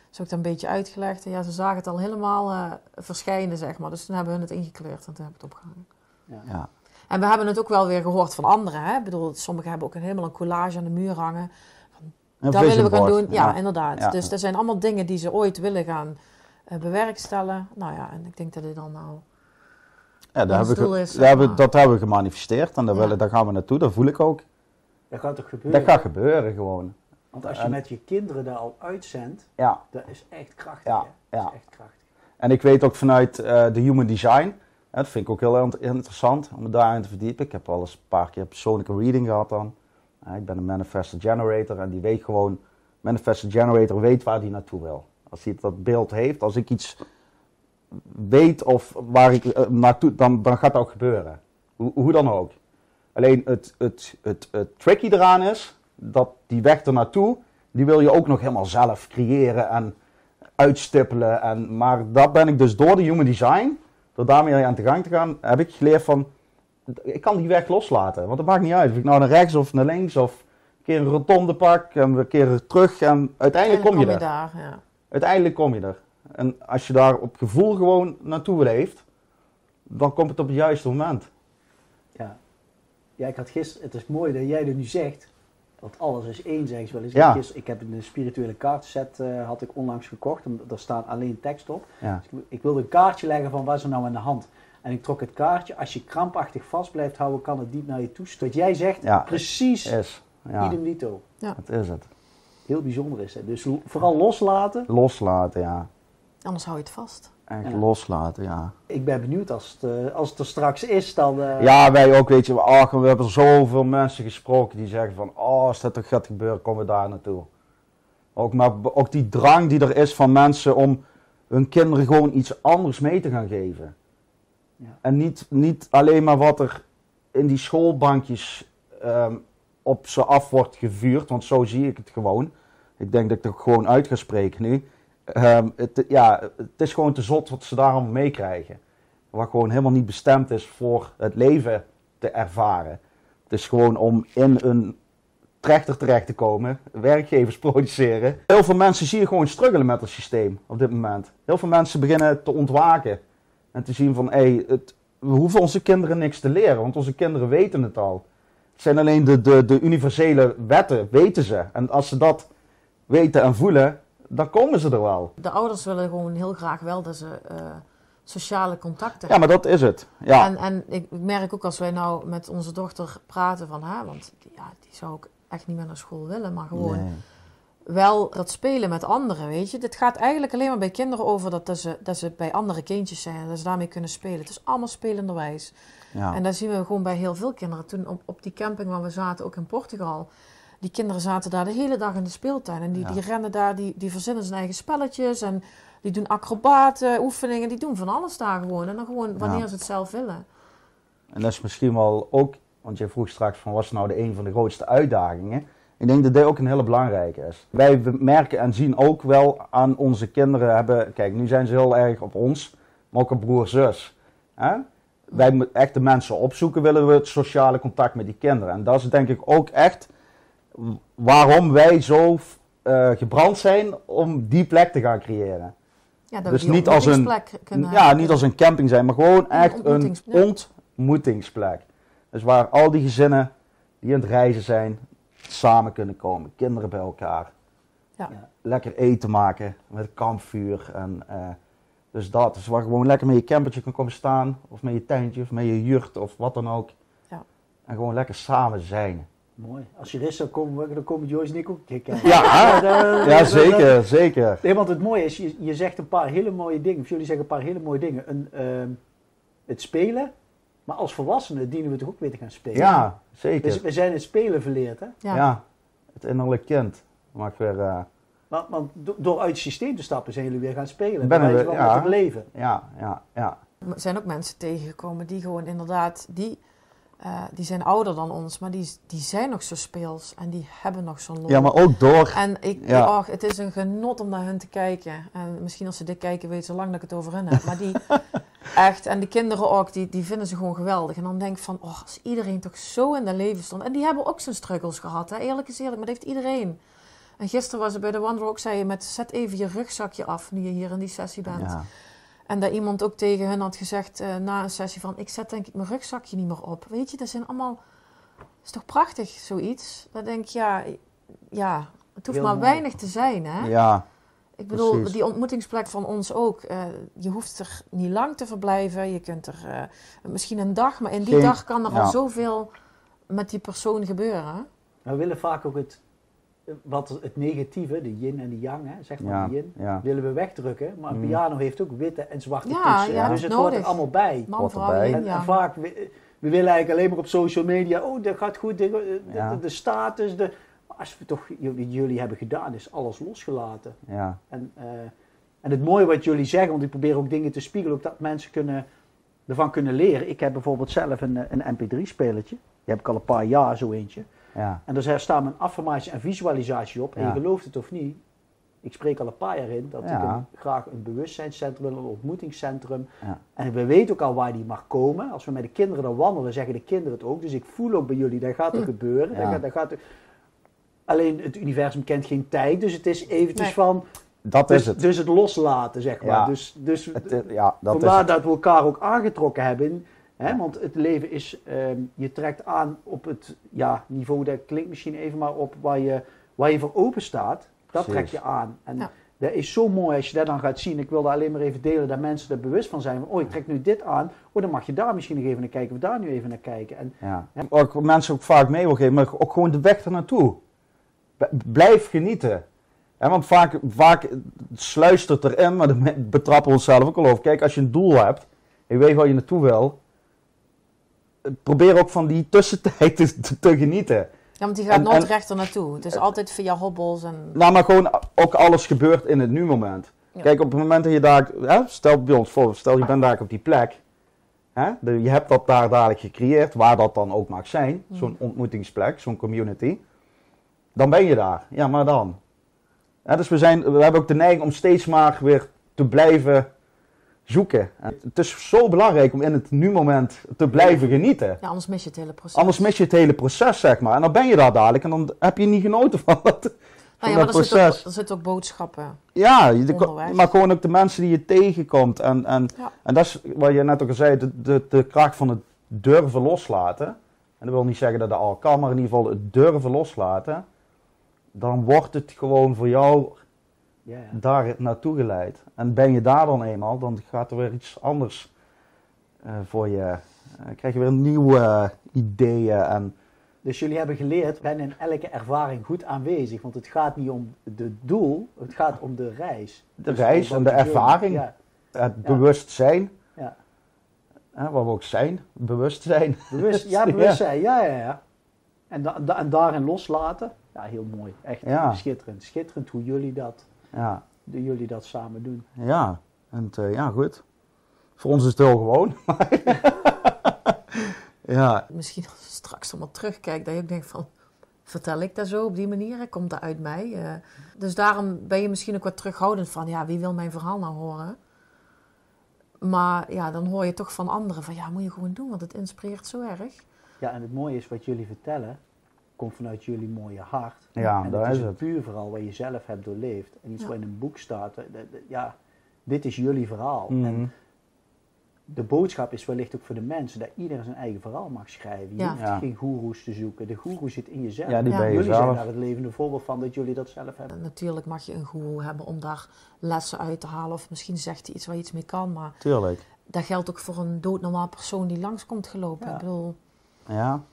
zo heb ik dat een beetje uitgelegd. En ja, ze zagen het al helemaal eh, verschijnen, zeg maar. Dus toen hebben we het ingekleurd en toen heb ik het opgehangen. Ja. En we hebben het ook wel weer gehoord van anderen. Hè? Ik bedoel, sommigen hebben ook een, helemaal een collage aan de muur hangen. Een Dat willen we gaan doen. Ja, inderdaad. Ja. Dus dat zijn allemaal dingen die ze ooit willen gaan eh, bewerkstelligen. Nou ja, en ik denk dat dit dan nou... Ja, daar ons hebben we, is, daar hebben, maar. dat hebben we gemanifesteerd en daar, Ja. willen, daar gaan we naartoe. Dat voel ik ook. Dat gaat toch gebeuren? Dat gaat gebeuren gewoon. Want als je En- met je kinderen daar al uitzendt, Ja. dat is echt krachtig. Dat ja. is echt krachtig. En ik weet ook vanuit eh, de human design, hè, dat vind ik ook heel int- interessant om me daarin te verdiepen. Ik heb al eens een paar keer persoonlijke reading gehad dan. Ik ben een manifestor generator en die weet gewoon, manifestor generator weet waar die naartoe wil. Als hij dat beeld heeft, als ik iets weet of waar ik eh, naartoe, dan, dan gaat dat ook gebeuren. Hoe, hoe dan ook. Alleen het, het, het, tricky eraan is, dat die weg er naartoe, die wil je ook nog helemaal zelf creëren en uitstippelen. En, maar dat ben ik dus door de human design, door daarmee aan de gang te gaan, heb ik geleerd van, ik kan die weg loslaten. Want het maakt niet uit of ik nou naar rechts of naar links of een keer een rotonde pak en we keren terug en uiteindelijk kom je er. daar. Ja. Uiteindelijk kom je er. En als je daar op gevoel gewoon naartoe leeft, dan komt het op het juiste moment. Ja. ja, ik had gisteren, het is mooi dat jij dat nu zegt, want alles is één, zeggen ze wel eens. Ja. Ik heb een spirituele kaartset eh, had ik onlangs gekocht, en daar staat alleen tekst op. Ja. Dus ik- ik wilde een kaartje leggen van wat is er nou aan de hand. En ik trok het kaartje, als je krampachtig vast blijft houden, kan het diep naar je toe. Wat jij zegt, Ja. precies Is. Ja, idem dito. dat is het. Heel bijzonder is het. Dus lo- vooral loslaten. Loslaten, ja. Anders hou je het vast. Echt loslaten, ja. Ik ben benieuwd als het, eh, als het er straks is, dan... eh, Ja, wij ook, weet je. Ach, we hebben zoveel mensen gesproken die zeggen van... Oh, als dat toch gaat gebeuren, komen we daar naartoe. Ook, maar ook die drang die er is van mensen om hun kinderen gewoon iets anders mee te gaan geven. Ja. En niet, niet alleen maar wat er in die schoolbankjes ehm, op ze af wordt gevuurd, want zo zie ik het gewoon. Ik denk dat ik er gewoon uit ga spreken nu. Ehm, het, ja, het is gewoon te zot wat ze daar allemaal meekrijgen. Wat gewoon helemaal niet bestemd is voor het leven te ervaren. Het is gewoon om in een trechter terecht te komen, werkgevers produceren. Heel veel mensen zie je gewoon struggelen met het systeem op dit moment. Heel veel mensen beginnen te ontwaken en te zien van, hé, het, we hoeven onze kinderen niks te leren, want onze kinderen weten het al. Het zijn alleen de, de, de universele wetten, weten ze. En als ze dat weten en voelen, dan komen ze er wel. De ouders willen gewoon heel graag wel dat ze eh, sociale contacten Ja, maar dat is het. Ja, En, en ik, merk ook als wij nou met onze dochter praten van haar, want die, ja, die zou ook echt niet meer naar school willen, maar gewoon Nee. wel dat spelen met anderen, weet je. Dit gaat eigenlijk alleen maar bij kinderen over dat, dat, ze, dat ze bij andere kindjes zijn en dat ze daarmee kunnen spelen. Het is allemaal spelenderwijs. Ja. En dat zien we gewoon bij heel veel kinderen. Toen op, op die camping waar we zaten, ook in Portugal, die kinderen zaten daar de hele dag in de speeltuin. En die, Ja. die rennen daar, die, die verzinnen zijn eigen spelletjes en die doen acrobaten, oefeningen, die doen van alles daar gewoon. En dan gewoon wanneer Ja. ze het zelf willen. En dat is misschien wel ook, want je vroeg straks van wat is nou de een van de grootste uitdagingen. Ik denk dat dit ook een hele belangrijke is. Wij merken en zien ook wel aan onze kinderen hebben, kijk nu zijn ze heel erg op ons, maar ook op broer zus. Hè? Wij moeten echt de mensen opzoeken, willen we het sociale contact met die kinderen. En dat is denk ik ook echt waarom wij zo eh, gebrand zijn om die plek te gaan creëren. Ja, dat Dus niet als een- Ja, niet als een camping zijn, maar gewoon echt een ontmoetingsplek. Dus waar al die gezinnen die aan het reizen zijn, samen kunnen komen. Kinderen bij elkaar. Ja. Lekker eten maken met kampvuur. En, eh, dus dat. Dus waar gewoon lekker met je campertje kan komen staan. Of met je tentje, of met je jurt, of wat dan ook. Ja. En gewoon lekker samen zijn. Mooi. Als je dan komen, dan komen Joyce en ik ook kijken. Ja, ja zeker, zeker. Nee, want het mooie is, je, je zegt een paar hele mooie dingen. Of jullie zeggen een paar hele mooie dingen. Een, ehm, het spelen. Maar als volwassenen dienen we toch ook weer te gaan spelen. Ja, We, zeker. we zijn het spelen verleerd, hè? Ja. Ja, het innerlijk kind. Mag weer, eh, Want, want do- door uit het systeem te stappen zijn jullie weer gaan spelen. Ben we- ja. leven. ja, ja, ja. Er zijn ook mensen tegengekomen die gewoon inderdaad, die, eh, die zijn ouder dan ons, maar die, die zijn nog zo speels en die hebben nog zo'n lol. Ja, maar ook door. En ik, Ja. och, het is een genot om naar hun te kijken. En misschien als ze dit kijken, weten ze lang dat ik het over hen heb. Maar die, echt, en die kinderen ook, die, die vinden ze gewoon geweldig. En dan denk ik van, oh, als iedereen toch zo in de leven stond. En die hebben ook zijn struggles gehad, hè? eerlijk is eerlijk, maar dat heeft iedereen. En gisteren was er bij de Wanderer ook, zei je met, zet even je rugzakje af, nu je hier in die sessie bent. Ja. En dat iemand ook tegen hun had gezegd eh, na een sessie van... ik zet denk ik mijn rugzakje niet meer op. Weet je, dat zijn allemaal... Dat is toch prachtig, zoiets? Dan denk ik, ja, ja het hoeft Heel maar mooi. weinig te zijn, hè? ja, ik bedoel, precies. die ontmoetingsplek van ons ook. eh, je hoeft er niet lang te verblijven. Je kunt er eh, misschien een dag... maar in die Geen- dag kan er ja. al zoveel met die persoon gebeuren. We willen vaak ook het, wat het negatieve, de yin en de yang, hè, zeg maar ja, de yin, ja. willen we wegdrukken. Maar een Mm. piano heeft ook witte en zwarte Ja, toetsen. dus het hoort er allemaal bij. Man, Hoort erbij. En, vaak, we, we willen eigenlijk alleen maar op social media, oh dat gaat goed, de, de, Ja. de status, de, maar als we toch, jullie, jullie hebben gedaan, is alles losgelaten. ja. En, eh, en het mooie wat jullie zeggen, want ik probeer ook dingen te spiegelen, ook dat mensen kunnen, ervan kunnen leren. Ik heb bijvoorbeeld zelf een, eh, een mp3-spelertje, die heb ik al een paar jaar, zo eentje. Ja. En daar staat mijn affirmatie en visualisatie op. En Ja. je gelooft het of niet, ik spreek al een paar jaar in dat ik een- graag een bewustzijnscentrum wil, een ontmoetingscentrum. Ja. En we weten ook al waar die mag komen. Als we met de kinderen dan wandelen, zeggen de kinderen het ook. Dus ik voel ook bij jullie, dat gaat er Hm. gebeuren. Dat Ja. gaat, dat gaat er... Alleen het universum kent geen tijd, dus het is eventjes Nee. van... Dat Dus is het. dus het loslaten, zeg maar. Ja. Dus, dus het eh, ja, dat is vandaar het. dat we elkaar ook aangetrokken hebben. Hè? Ja. Want het leven is, ehm, je trekt aan op het ja, niveau, dat klinkt misschien even maar op waar je, waar je voor open staat. Dat Precies. trek je aan. En Ja. dat is zo mooi als je dat dan gaat zien. Ik wilde alleen maar even delen dat mensen er bewust van zijn. Van, oh, ik trek nu dit aan. Oh, dan mag je daar misschien nog even naar kijken. Of daar nu even naar kijken. En Ja. Ook wat mensen ook vaak mee wil geven, maar ook gewoon de weg ernaartoe. Blijf genieten. Hè, want vaak, vaak sluist het erin, maar daar betrappen we onszelf ook al over. Kijk, als je een doel hebt, en je weet waar je naartoe wil, probeer ook van die tussentijd te, te, te genieten. Ja, want die gaat En- nooit en- rechter naartoe. Het is altijd via hobbels en... Nou, maar gewoon ook alles gebeurt in het nu-moment. Ja. Kijk, op het moment dat je daar, hè, stel bij ons voor, stel je bent daar op die plek, hè, de- je hebt dat daar dadelijk gecreëerd, waar dat dan ook mag zijn, Mm. zo'n ontmoetingsplek, zo'n community, dan ben je daar. Ja, maar dan. Hè, dus we, zijn, we hebben ook de neiging om steeds maar weer te blijven zoeken. En het is zo belangrijk om in het nu-moment te blijven genieten. Ja, anders mis je het hele proces. Anders mis je het hele proces, zeg maar. En dan ben je daar dadelijk en dan heb je niet genoten van dat, Nou ja, maar dat er zitten ook, proces. er zitten ook boodschappen. Ja, de- maar gewoon ook de mensen die je tegenkomt. En, en, Ja. en dat is wat je net ook al zei, de, de, de kracht van het durven loslaten. en dat wil niet zeggen dat dat al kan, maar in ieder geval het durven loslaten, dan wordt het gewoon voor jou Ja, ja. daar naartoe geleid. En ben je daar dan eenmaal, dan gaat er weer iets anders eh, voor je. eh, krijg je weer nieuwe ideeën en Dus jullie hebben geleerd, ben in elke ervaring goed aanwezig. Want het gaat niet om het doel, het gaat om de reis. de Dus reis en de wat ervaring, Ja, het bewustzijn, ja. hè, waar we ook zijn, bewustzijn. Bewust, ja, bewustzijn, ja, ja, ja. En, da- da- en daarin loslaten, ja, heel mooi. Echt schitterend. Schitterend hoe jullie dat, Ja, jullie dat samen doen. ja. En eh, ja, goed. Voor ons is het heel gewoon. ja, Misschien als je straks allemaal terugkijkt, dat je ook denkt van... Vertel ik dat zo op die manier? Komt dat uit mij? Eh, dus daarom ben je misschien ook wat terughoudend van... Ja, wie wil mijn verhaal nou horen? Maar ja, dan hoor je toch van anderen van... Ja, moet je gewoon doen, want het inspireert zo erg. Ja, en het mooie is wat jullie vertellen, komt vanuit jullie mooie hart. Ja, en daar het is het. puur verhaal wat je zelf hebt doorleefd. En iets Ja. wat in een boek staat, ja, dit is jullie verhaal. Mhm. En de boodschap is wellicht ook voor de mensen dat iedereen zijn eigen verhaal mag schrijven. Je Ja. hoeft Ja. geen goeroes te zoeken. De goeroe zit in jezelf. ja, die Ja. ben je jullie zijn daar het levende voorbeeld van dat jullie dat zelf hebben. En natuurlijk mag je een guru hebben om daar lessen uit te halen. Of misschien zegt hij iets waar je iets mee kan. Maar Tuurlijk. dat geldt ook voor een doodnormaal persoon die langskomt gelopen. Ja. Ik bedoel, Ja.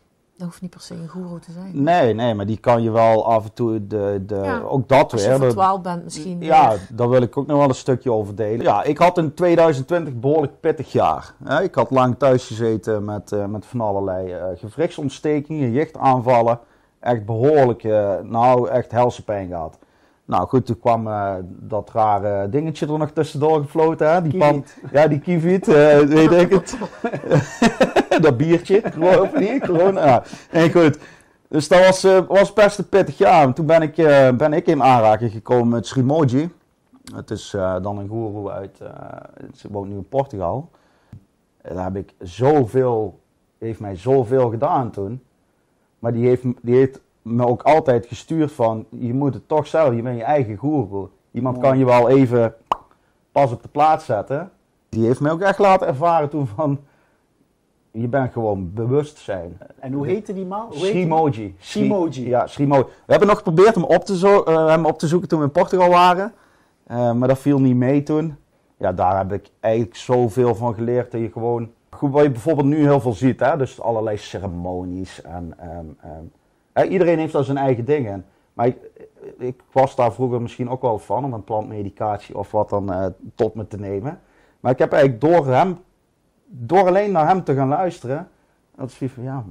Dat hoeft niet per se een guru te zijn. Nee, nee, maar die kan je wel af en toe, de, de, Ja. ook dat Als je weer. de- verdwaald bent misschien Ja, weer. daar wil ik ook nog wel een stukje over delen. Ja, ik had in 2020 behoorlijk pittig jaar. Ik had lang thuis gezeten met, eh, met van allerlei eh gewrichtsontstekingen, jichtaanvallen. Echt behoorlijk, eh, nou echt helse pijn gehad. Nou goed, toen kwam eh, dat rare dingetje er nog tussendoor gefloten. Hè? Die pan, ja, die kieviet, eh, weet ik het. dat biertje, gewoon, of niet? Gewoon, ja. En goed. Dus dat was, eh, was best een pittig jaar. En toen ben ik, ben ik in aanraking gekomen met Srimoji. Het is dan een goeroe uit, ze woont nu in Portugal. En daar heb ik zoveel, heeft mij zoveel gedaan toen. Maar die heeft, die heeft me ook altijd gestuurd van, je moet het toch zelf, je bent je eigen goeroe. Iemand kan je wel even pas op de plaats zetten. Die heeft mij ook echt laten ervaren toen van, je bent gewoon bewustzijn. En hoe heette die man? Srimoji. Sri- Srimoji. Ja, Srimoji. We hebben nog geprobeerd hem op te, zo eh, hem op te zoeken toen we in Portugal waren. Eh, maar dat viel niet mee toen. Ja, daar heb ik eigenlijk zoveel van geleerd dat je gewoon... Goed, wat je bijvoorbeeld nu heel veel ziet, hè? dus allerlei ceremonies en... hè, iedereen heeft daar zijn eigen dingen. Maar ik, ik was daar vroeger misschien ook wel van om een plantmedicatie of wat dan eh, tot me te nemen. Maar ik heb eigenlijk door hem, door alleen naar hem te gaan luisteren, dat is wie van ja,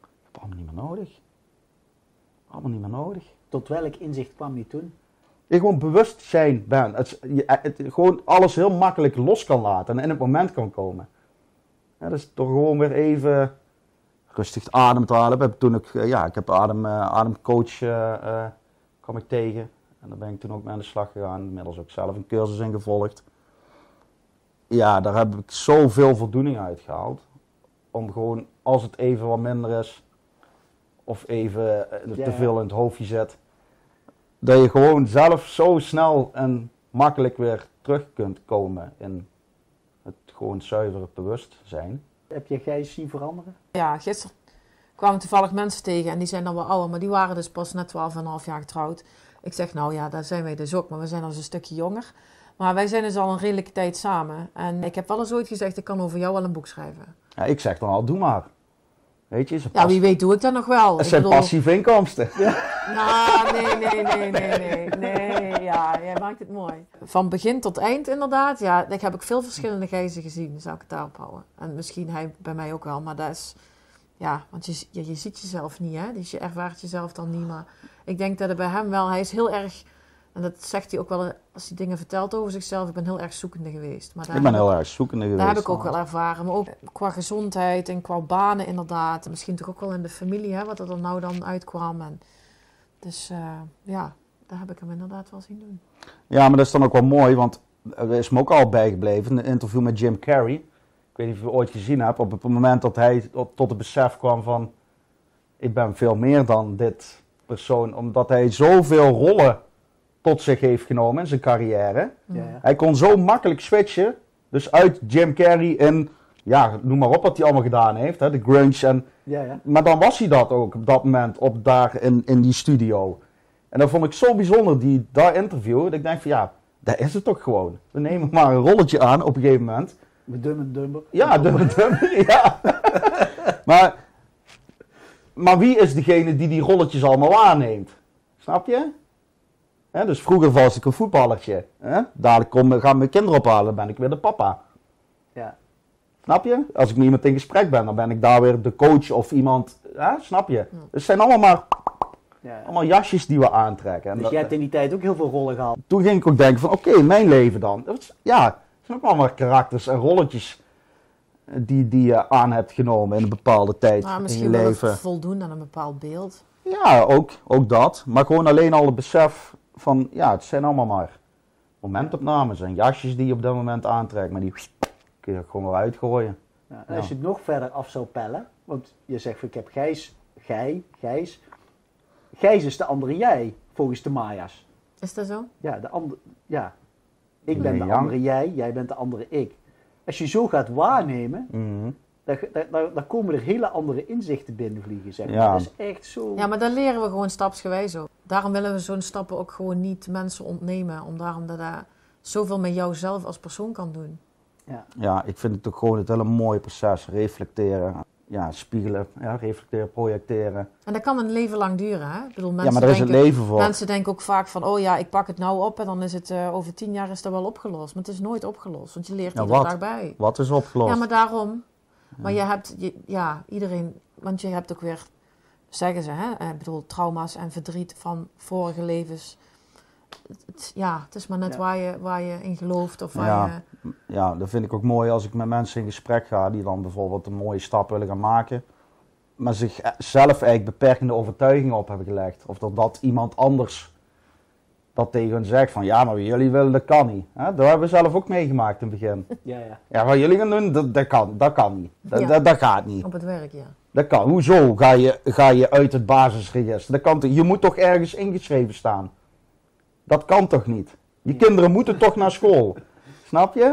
ik heb allemaal niet meer nodig. Allemaal niet meer nodig. Tot welk inzicht kwam je toen? Je gewoon bewustzijn bent. Het, is- je, het, gewoon alles heel makkelijk los kan laten en in het moment kan komen. Ja, dus door gewoon weer even rustig adem te halen. Ik heb toen ook, eh, ja, ik heb adem, eh, ademcoach eh, kwam ik tegen. En daar ben ik toen ook mee aan de slag gegaan. Inmiddels ook zelf een cursus in gevolgd. Ja, daar heb ik zoveel voldoening uit gehaald. Om gewoon, als het even wat minder is, of even te veel in het hoofdje zet, dat je gewoon zelf zo snel en makkelijk weer terug kunt komen in het gewoon zuivere bewustzijn. Heb je Gijs zien veranderen? Ja, gisteren kwamen toevallig mensen tegen en die zijn dan wel ouder, maar die waren dus pas net 12,5 jaar getrouwd. Ik zeg, nou ja, daar zijn wij dus ook, maar we zijn al eens een stukje jonger. Maar wij zijn dus al een redelijke tijd samen. En ik heb wel eens ooit gezegd, ik kan over jou wel een boek schrijven. Ja, ik zeg dan al, doe maar. Weet je, ze Ja, wie weet doe ik dat nog wel. het Ik zijn bedoel- passieve inkomsten. Nou, nee, nee, nee, nee, nee, nee. Ja, jij maakt het mooi. Van begin tot eind inderdaad. Ja, ik heb ik veel verschillende gijzen gezien. Zou ik het daarop houden. En misschien hij bij mij ook wel. Maar dat is... Ja, want je, je, je ziet jezelf niet, hè. Dus je ervaart jezelf dan niet. Maar ik denk dat het bij hem wel... Hij is heel erg... En dat zegt hij ook wel als hij dingen vertelt over zichzelf. Ik ben heel erg zoekende geweest. Maar daar Ik ben heel erg zoekende geweest. daar heb ik ook wel ervaren. Maar ook qua gezondheid en qua banen inderdaad. En misschien toch ook wel in de familie, hè, wat er nou dan uitkwam. En dus eh, ja, daar heb ik hem inderdaad wel zien doen. Ja, maar dat is dan ook wel mooi, want er is me ook al bijgebleven. Een interview met Jim Carrey. Ik weet niet of je het ooit gezien hebt. Op het moment dat hij tot tot het besef kwam van... Ik ben veel meer dan dit persoon. Omdat hij zoveel rollen tot zich heeft genomen in zijn carrière. Ja. Hij kon zo makkelijk switchen. Dus uit Jim Carrey in... Ja, noem maar op wat hij allemaal gedaan heeft. Hè, de grunge en Ja, ja. Maar dan was hij dat ook op dat moment, op daar in, in die studio. En dat vond ik zo bijzonder, die, dat interview. Dat ik denk van ja, dat is het toch gewoon. We nemen maar een rolletje aan op een gegeven moment. Met en dumber. Ja, ja. maar, maar wie is degene die die rolletjes allemaal aanneemt? Snap je? Hè, dus vroeger was ik een voetballertje. Hè? Dadelijk kom, gaan mijn kinderen ophalen, ben ik weer de papa. Ja. Snap je? Als ik met iemand in gesprek ben, dan ben ik daar weer de coach of iemand. Hè? Snap je? Ja. Dus het zijn allemaal maar ja. allemaal jasjes die we aantrekken. En Dus dat- jij hebt in die tijd ook heel veel rollen gehad. toen ging ik ook denken van oké, mijn leven dan. Dat ja, het zijn ook allemaal karakters en rolletjes die, die je aan hebt genomen in een bepaalde tijd Maar in je misschien wil leven. het voldoen aan een bepaald beeld. Ja, ook, ook dat. Maar gewoon alleen al het besef van, ja, het zijn allemaal maar momentopnames en jasjes die je op dat moment aantrekt. Maar die kun je gewoon weer uitgooien. Ja, en als je het nog verder af zou pellen, want je zegt van ik heb Gijs, Gij, Gijs. Gijs is de andere jij, volgens de Maya's. Is dat zo? Ja, de andere, ja. Ik ben de yang. andere jij, jij bent de andere ik. Als je zo gaat waarnemen, Mhm. dan, dan, dan, dan komen er hele andere inzichten binnenvliegen, zeg maar. Ja. Dat is echt zo... Ja, maar dat leren we gewoon stapsgewijs ook. Daarom willen we zo'n stappen ook gewoon niet mensen ontnemen. Om daarom dat dat zoveel met jouzelf als persoon kan doen. Ja, ik vind het ook gewoon het hele mooie proces. Reflecteren, ja, spiegelen, ja, reflecteren, projecteren. En dat kan een leven lang duren, hè? Ik bedoel, mensen, ja, maar daar is het denken, leven voor. mensen denken ook vaak van... Oh ja, ik pak het nou op en dan is het eh, over tien jaar is dat wel opgelost. Maar het is nooit opgelost, want je leert Ja, iedere wat? dag bij. Wat is opgelost? Ja, maar daarom. Maar je hebt, je, ja, iedereen, want je hebt ook weer, zeggen ze, hè, eh, ik bedoel, trauma's en verdriet van vorige levens. Het- het- ja, het is maar net Ja. waar, je, waar je in gelooft of waar Ja. je... Ja, dat vind ik ook mooi als ik met mensen in gesprek ga die dan bijvoorbeeld een mooie stap willen gaan maken. Maar zichzelf eigenlijk beperkende overtuigingen op hebben gelegd. Of dat, dat iemand anders dat tegen hun zegt van ja, maar wat jullie willen, dat kan niet. Hè? Dat hebben we zelf ook meegemaakt in het begin. Ja, ja. Ja, wat jullie gaan doen, dat, dat, kan, dat kan niet. Dat, Ja. dat, dat gaat niet. Op het werk, ja. Dat kan. Hoezo ga je, ga je uit het basisregister? Dat kan toch, je moet toch ergens ingeschreven staan? Dat kan toch niet? Je kinderen moeten toch naar school? Snap je?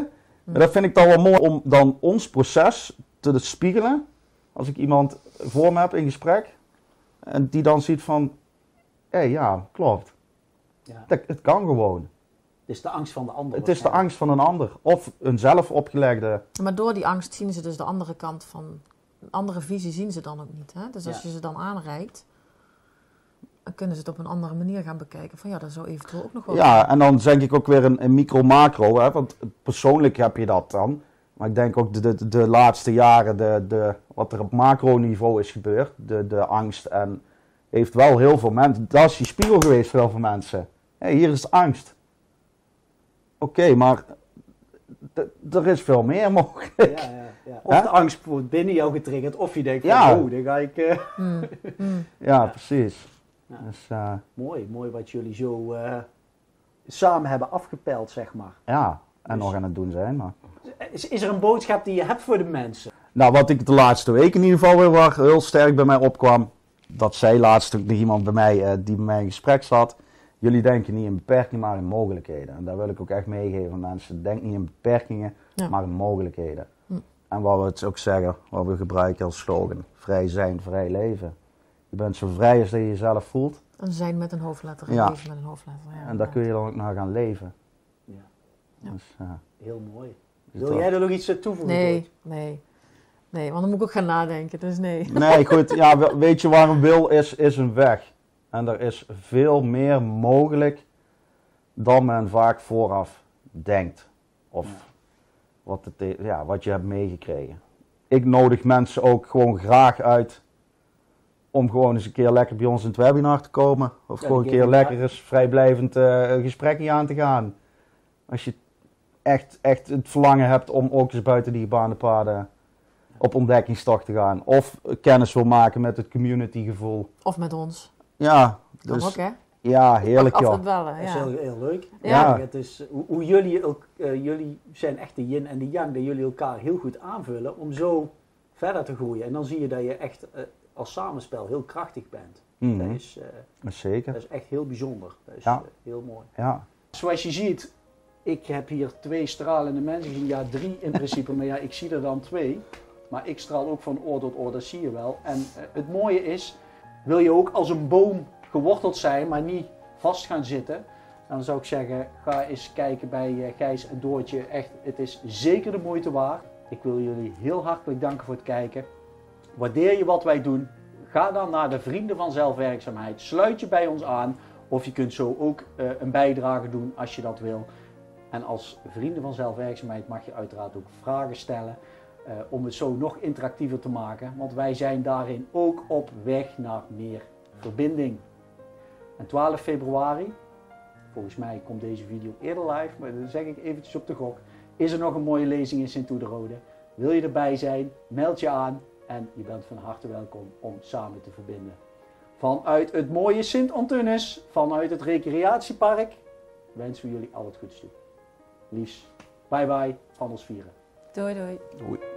En dat vind ik dan wel mooi om dan ons proces te spiegelen. Als ik iemand voor me heb in gesprek. En die dan ziet van... Hé, ja, klopt. Ja. Dat, het kan gewoon. Het is de angst van de ander. Het is de angst van een ander. Of een zelf opgelegde... Maar door die angst zien ze dus de andere kant van... Een andere visie zien ze dan ook niet. Hè? Dus als Ja. je ze dan aanreikt... dan kunnen ze het op een andere manier gaan bekijken. Van ja, dat zou eventueel ook nog wel... Ja, en dan denk ik ook weer een, een micro-macro, hè, want persoonlijk heb je dat dan. Maar ik denk ook de, de, de laatste jaren, de, de, wat er op macroniveau is gebeurd, de, de angst. En heeft wel heel veel mensen, dat is die spiegel geweest voor heel veel mensen. Hier is angst. Oké, maar er is veel meer mogelijk. Ja, ja, ja. Of de angst wordt binnen jou getriggerd, of je denkt van, Ja. oh, dan ga ik... eh, Mm, mm. Ja, precies. Ja. Dus eh, Mooi, mooi wat jullie zo eh, samen hebben afgepeld, zeg maar. ja, en Dus- nog aan het doen zijn. Maar. Is, is er een boodschap die je hebt voor de mensen? Nou, wat ik de laatste week in ieder geval weer waar heel sterk bij mij opkwam. Dat zei laatst ook nog iemand bij mij eh, die bij mij in gesprek zat. Jullie denken niet in beperkingen, maar in mogelijkheden. En daar wil ik ook echt meegeven aan mensen. Denk niet in beperkingen, Ja. maar in mogelijkheden. Hm. En wat we het ook zeggen, wat we gebruiken als slogan. Vrij zijn, vrij leven. Je bent zo vrij als dat je jezelf voelt. En zijn met een hoofdletter. Ja. leven met een hoofdletter. Ja, En daar kun je dan ook naar gaan leven. Ja. Ja. Dus, eh, Heel mooi. dus Wil dat- jij er nog iets aan toevoegen? Nee, nee. Nee, want dan moet ik ook gaan nadenken. Dus nee. Nee, goed. Ja, we- weet je waar een wil is, is een weg. En er is veel meer mogelijk dan men vaak vooraf denkt. Of Ja. wat, het, ja, wat je hebt meegekregen. Ik nodig mensen ook gewoon graag uit om gewoon eens een keer lekker bij ons in het webinar te komen. Of Ja, gewoon een keer lekker eens vrijblijvend eh gesprekje aan te gaan. Als je echt, echt het verlangen hebt om ook eens buiten die gebaande paden op ontdekkingstocht te gaan. Of kennis wil maken met het communitygevoel. Of met ons. Ja, Kan dus, ook, hè? ja heerlijk Altijd joh. bellen, Dat is ja. heel, heel leuk. Ja. Het is, hoe, hoe jullie, ook, eh, jullie zijn echt de yin en de yang, dat jullie elkaar heel goed aanvullen om zo verder te groeien. En dan zie je dat je echt eh, als samenspel heel krachtig bent. Mhm, Dat, is, eh, Zeker, dat is echt heel bijzonder. Dat is Ja. eh, heel mooi. ja. Zoals je ziet, ik heb hier twee stralende mensen gezien. Ja, drie in principe, maar ja, ik zie er dan twee. Maar ik straal ook van oor tot oor, dat zie je wel. En eh, het mooie is, wil je ook als een boom geworteld zijn, maar niet vast gaan zitten. Dan zou ik zeggen, ga eens kijken bij eh, Gijs en Doortje. Echt, het is zeker de moeite waard. Ik wil jullie heel hartelijk danken voor het kijken. Waardeer je wat wij doen? Ga dan naar de Vrienden van Zelfwerkzaamheid. Sluit je bij ons aan. Of je kunt zo ook eh, een bijdrage doen als je dat wil. En als Vrienden van Zelfwerkzaamheid mag je uiteraard ook vragen stellen. Eh, om het zo nog interactiever te maken. Want wij zijn daarin ook op weg naar meer verbinding. En 12 februari, volgens mij komt deze video eerder live, maar dan zeg ik eventjes op de gok. Is er nog een mooie lezing in Sint-Oederode? Wil je erbij zijn? Meld je aan en je bent van harte welkom om samen te verbinden. Vanuit het mooie Sint-Antunis, vanuit het recreatiepark, wensen we jullie al het goeds toe. Liefs. Bye bye van ons vieren. Doei doei. Doei.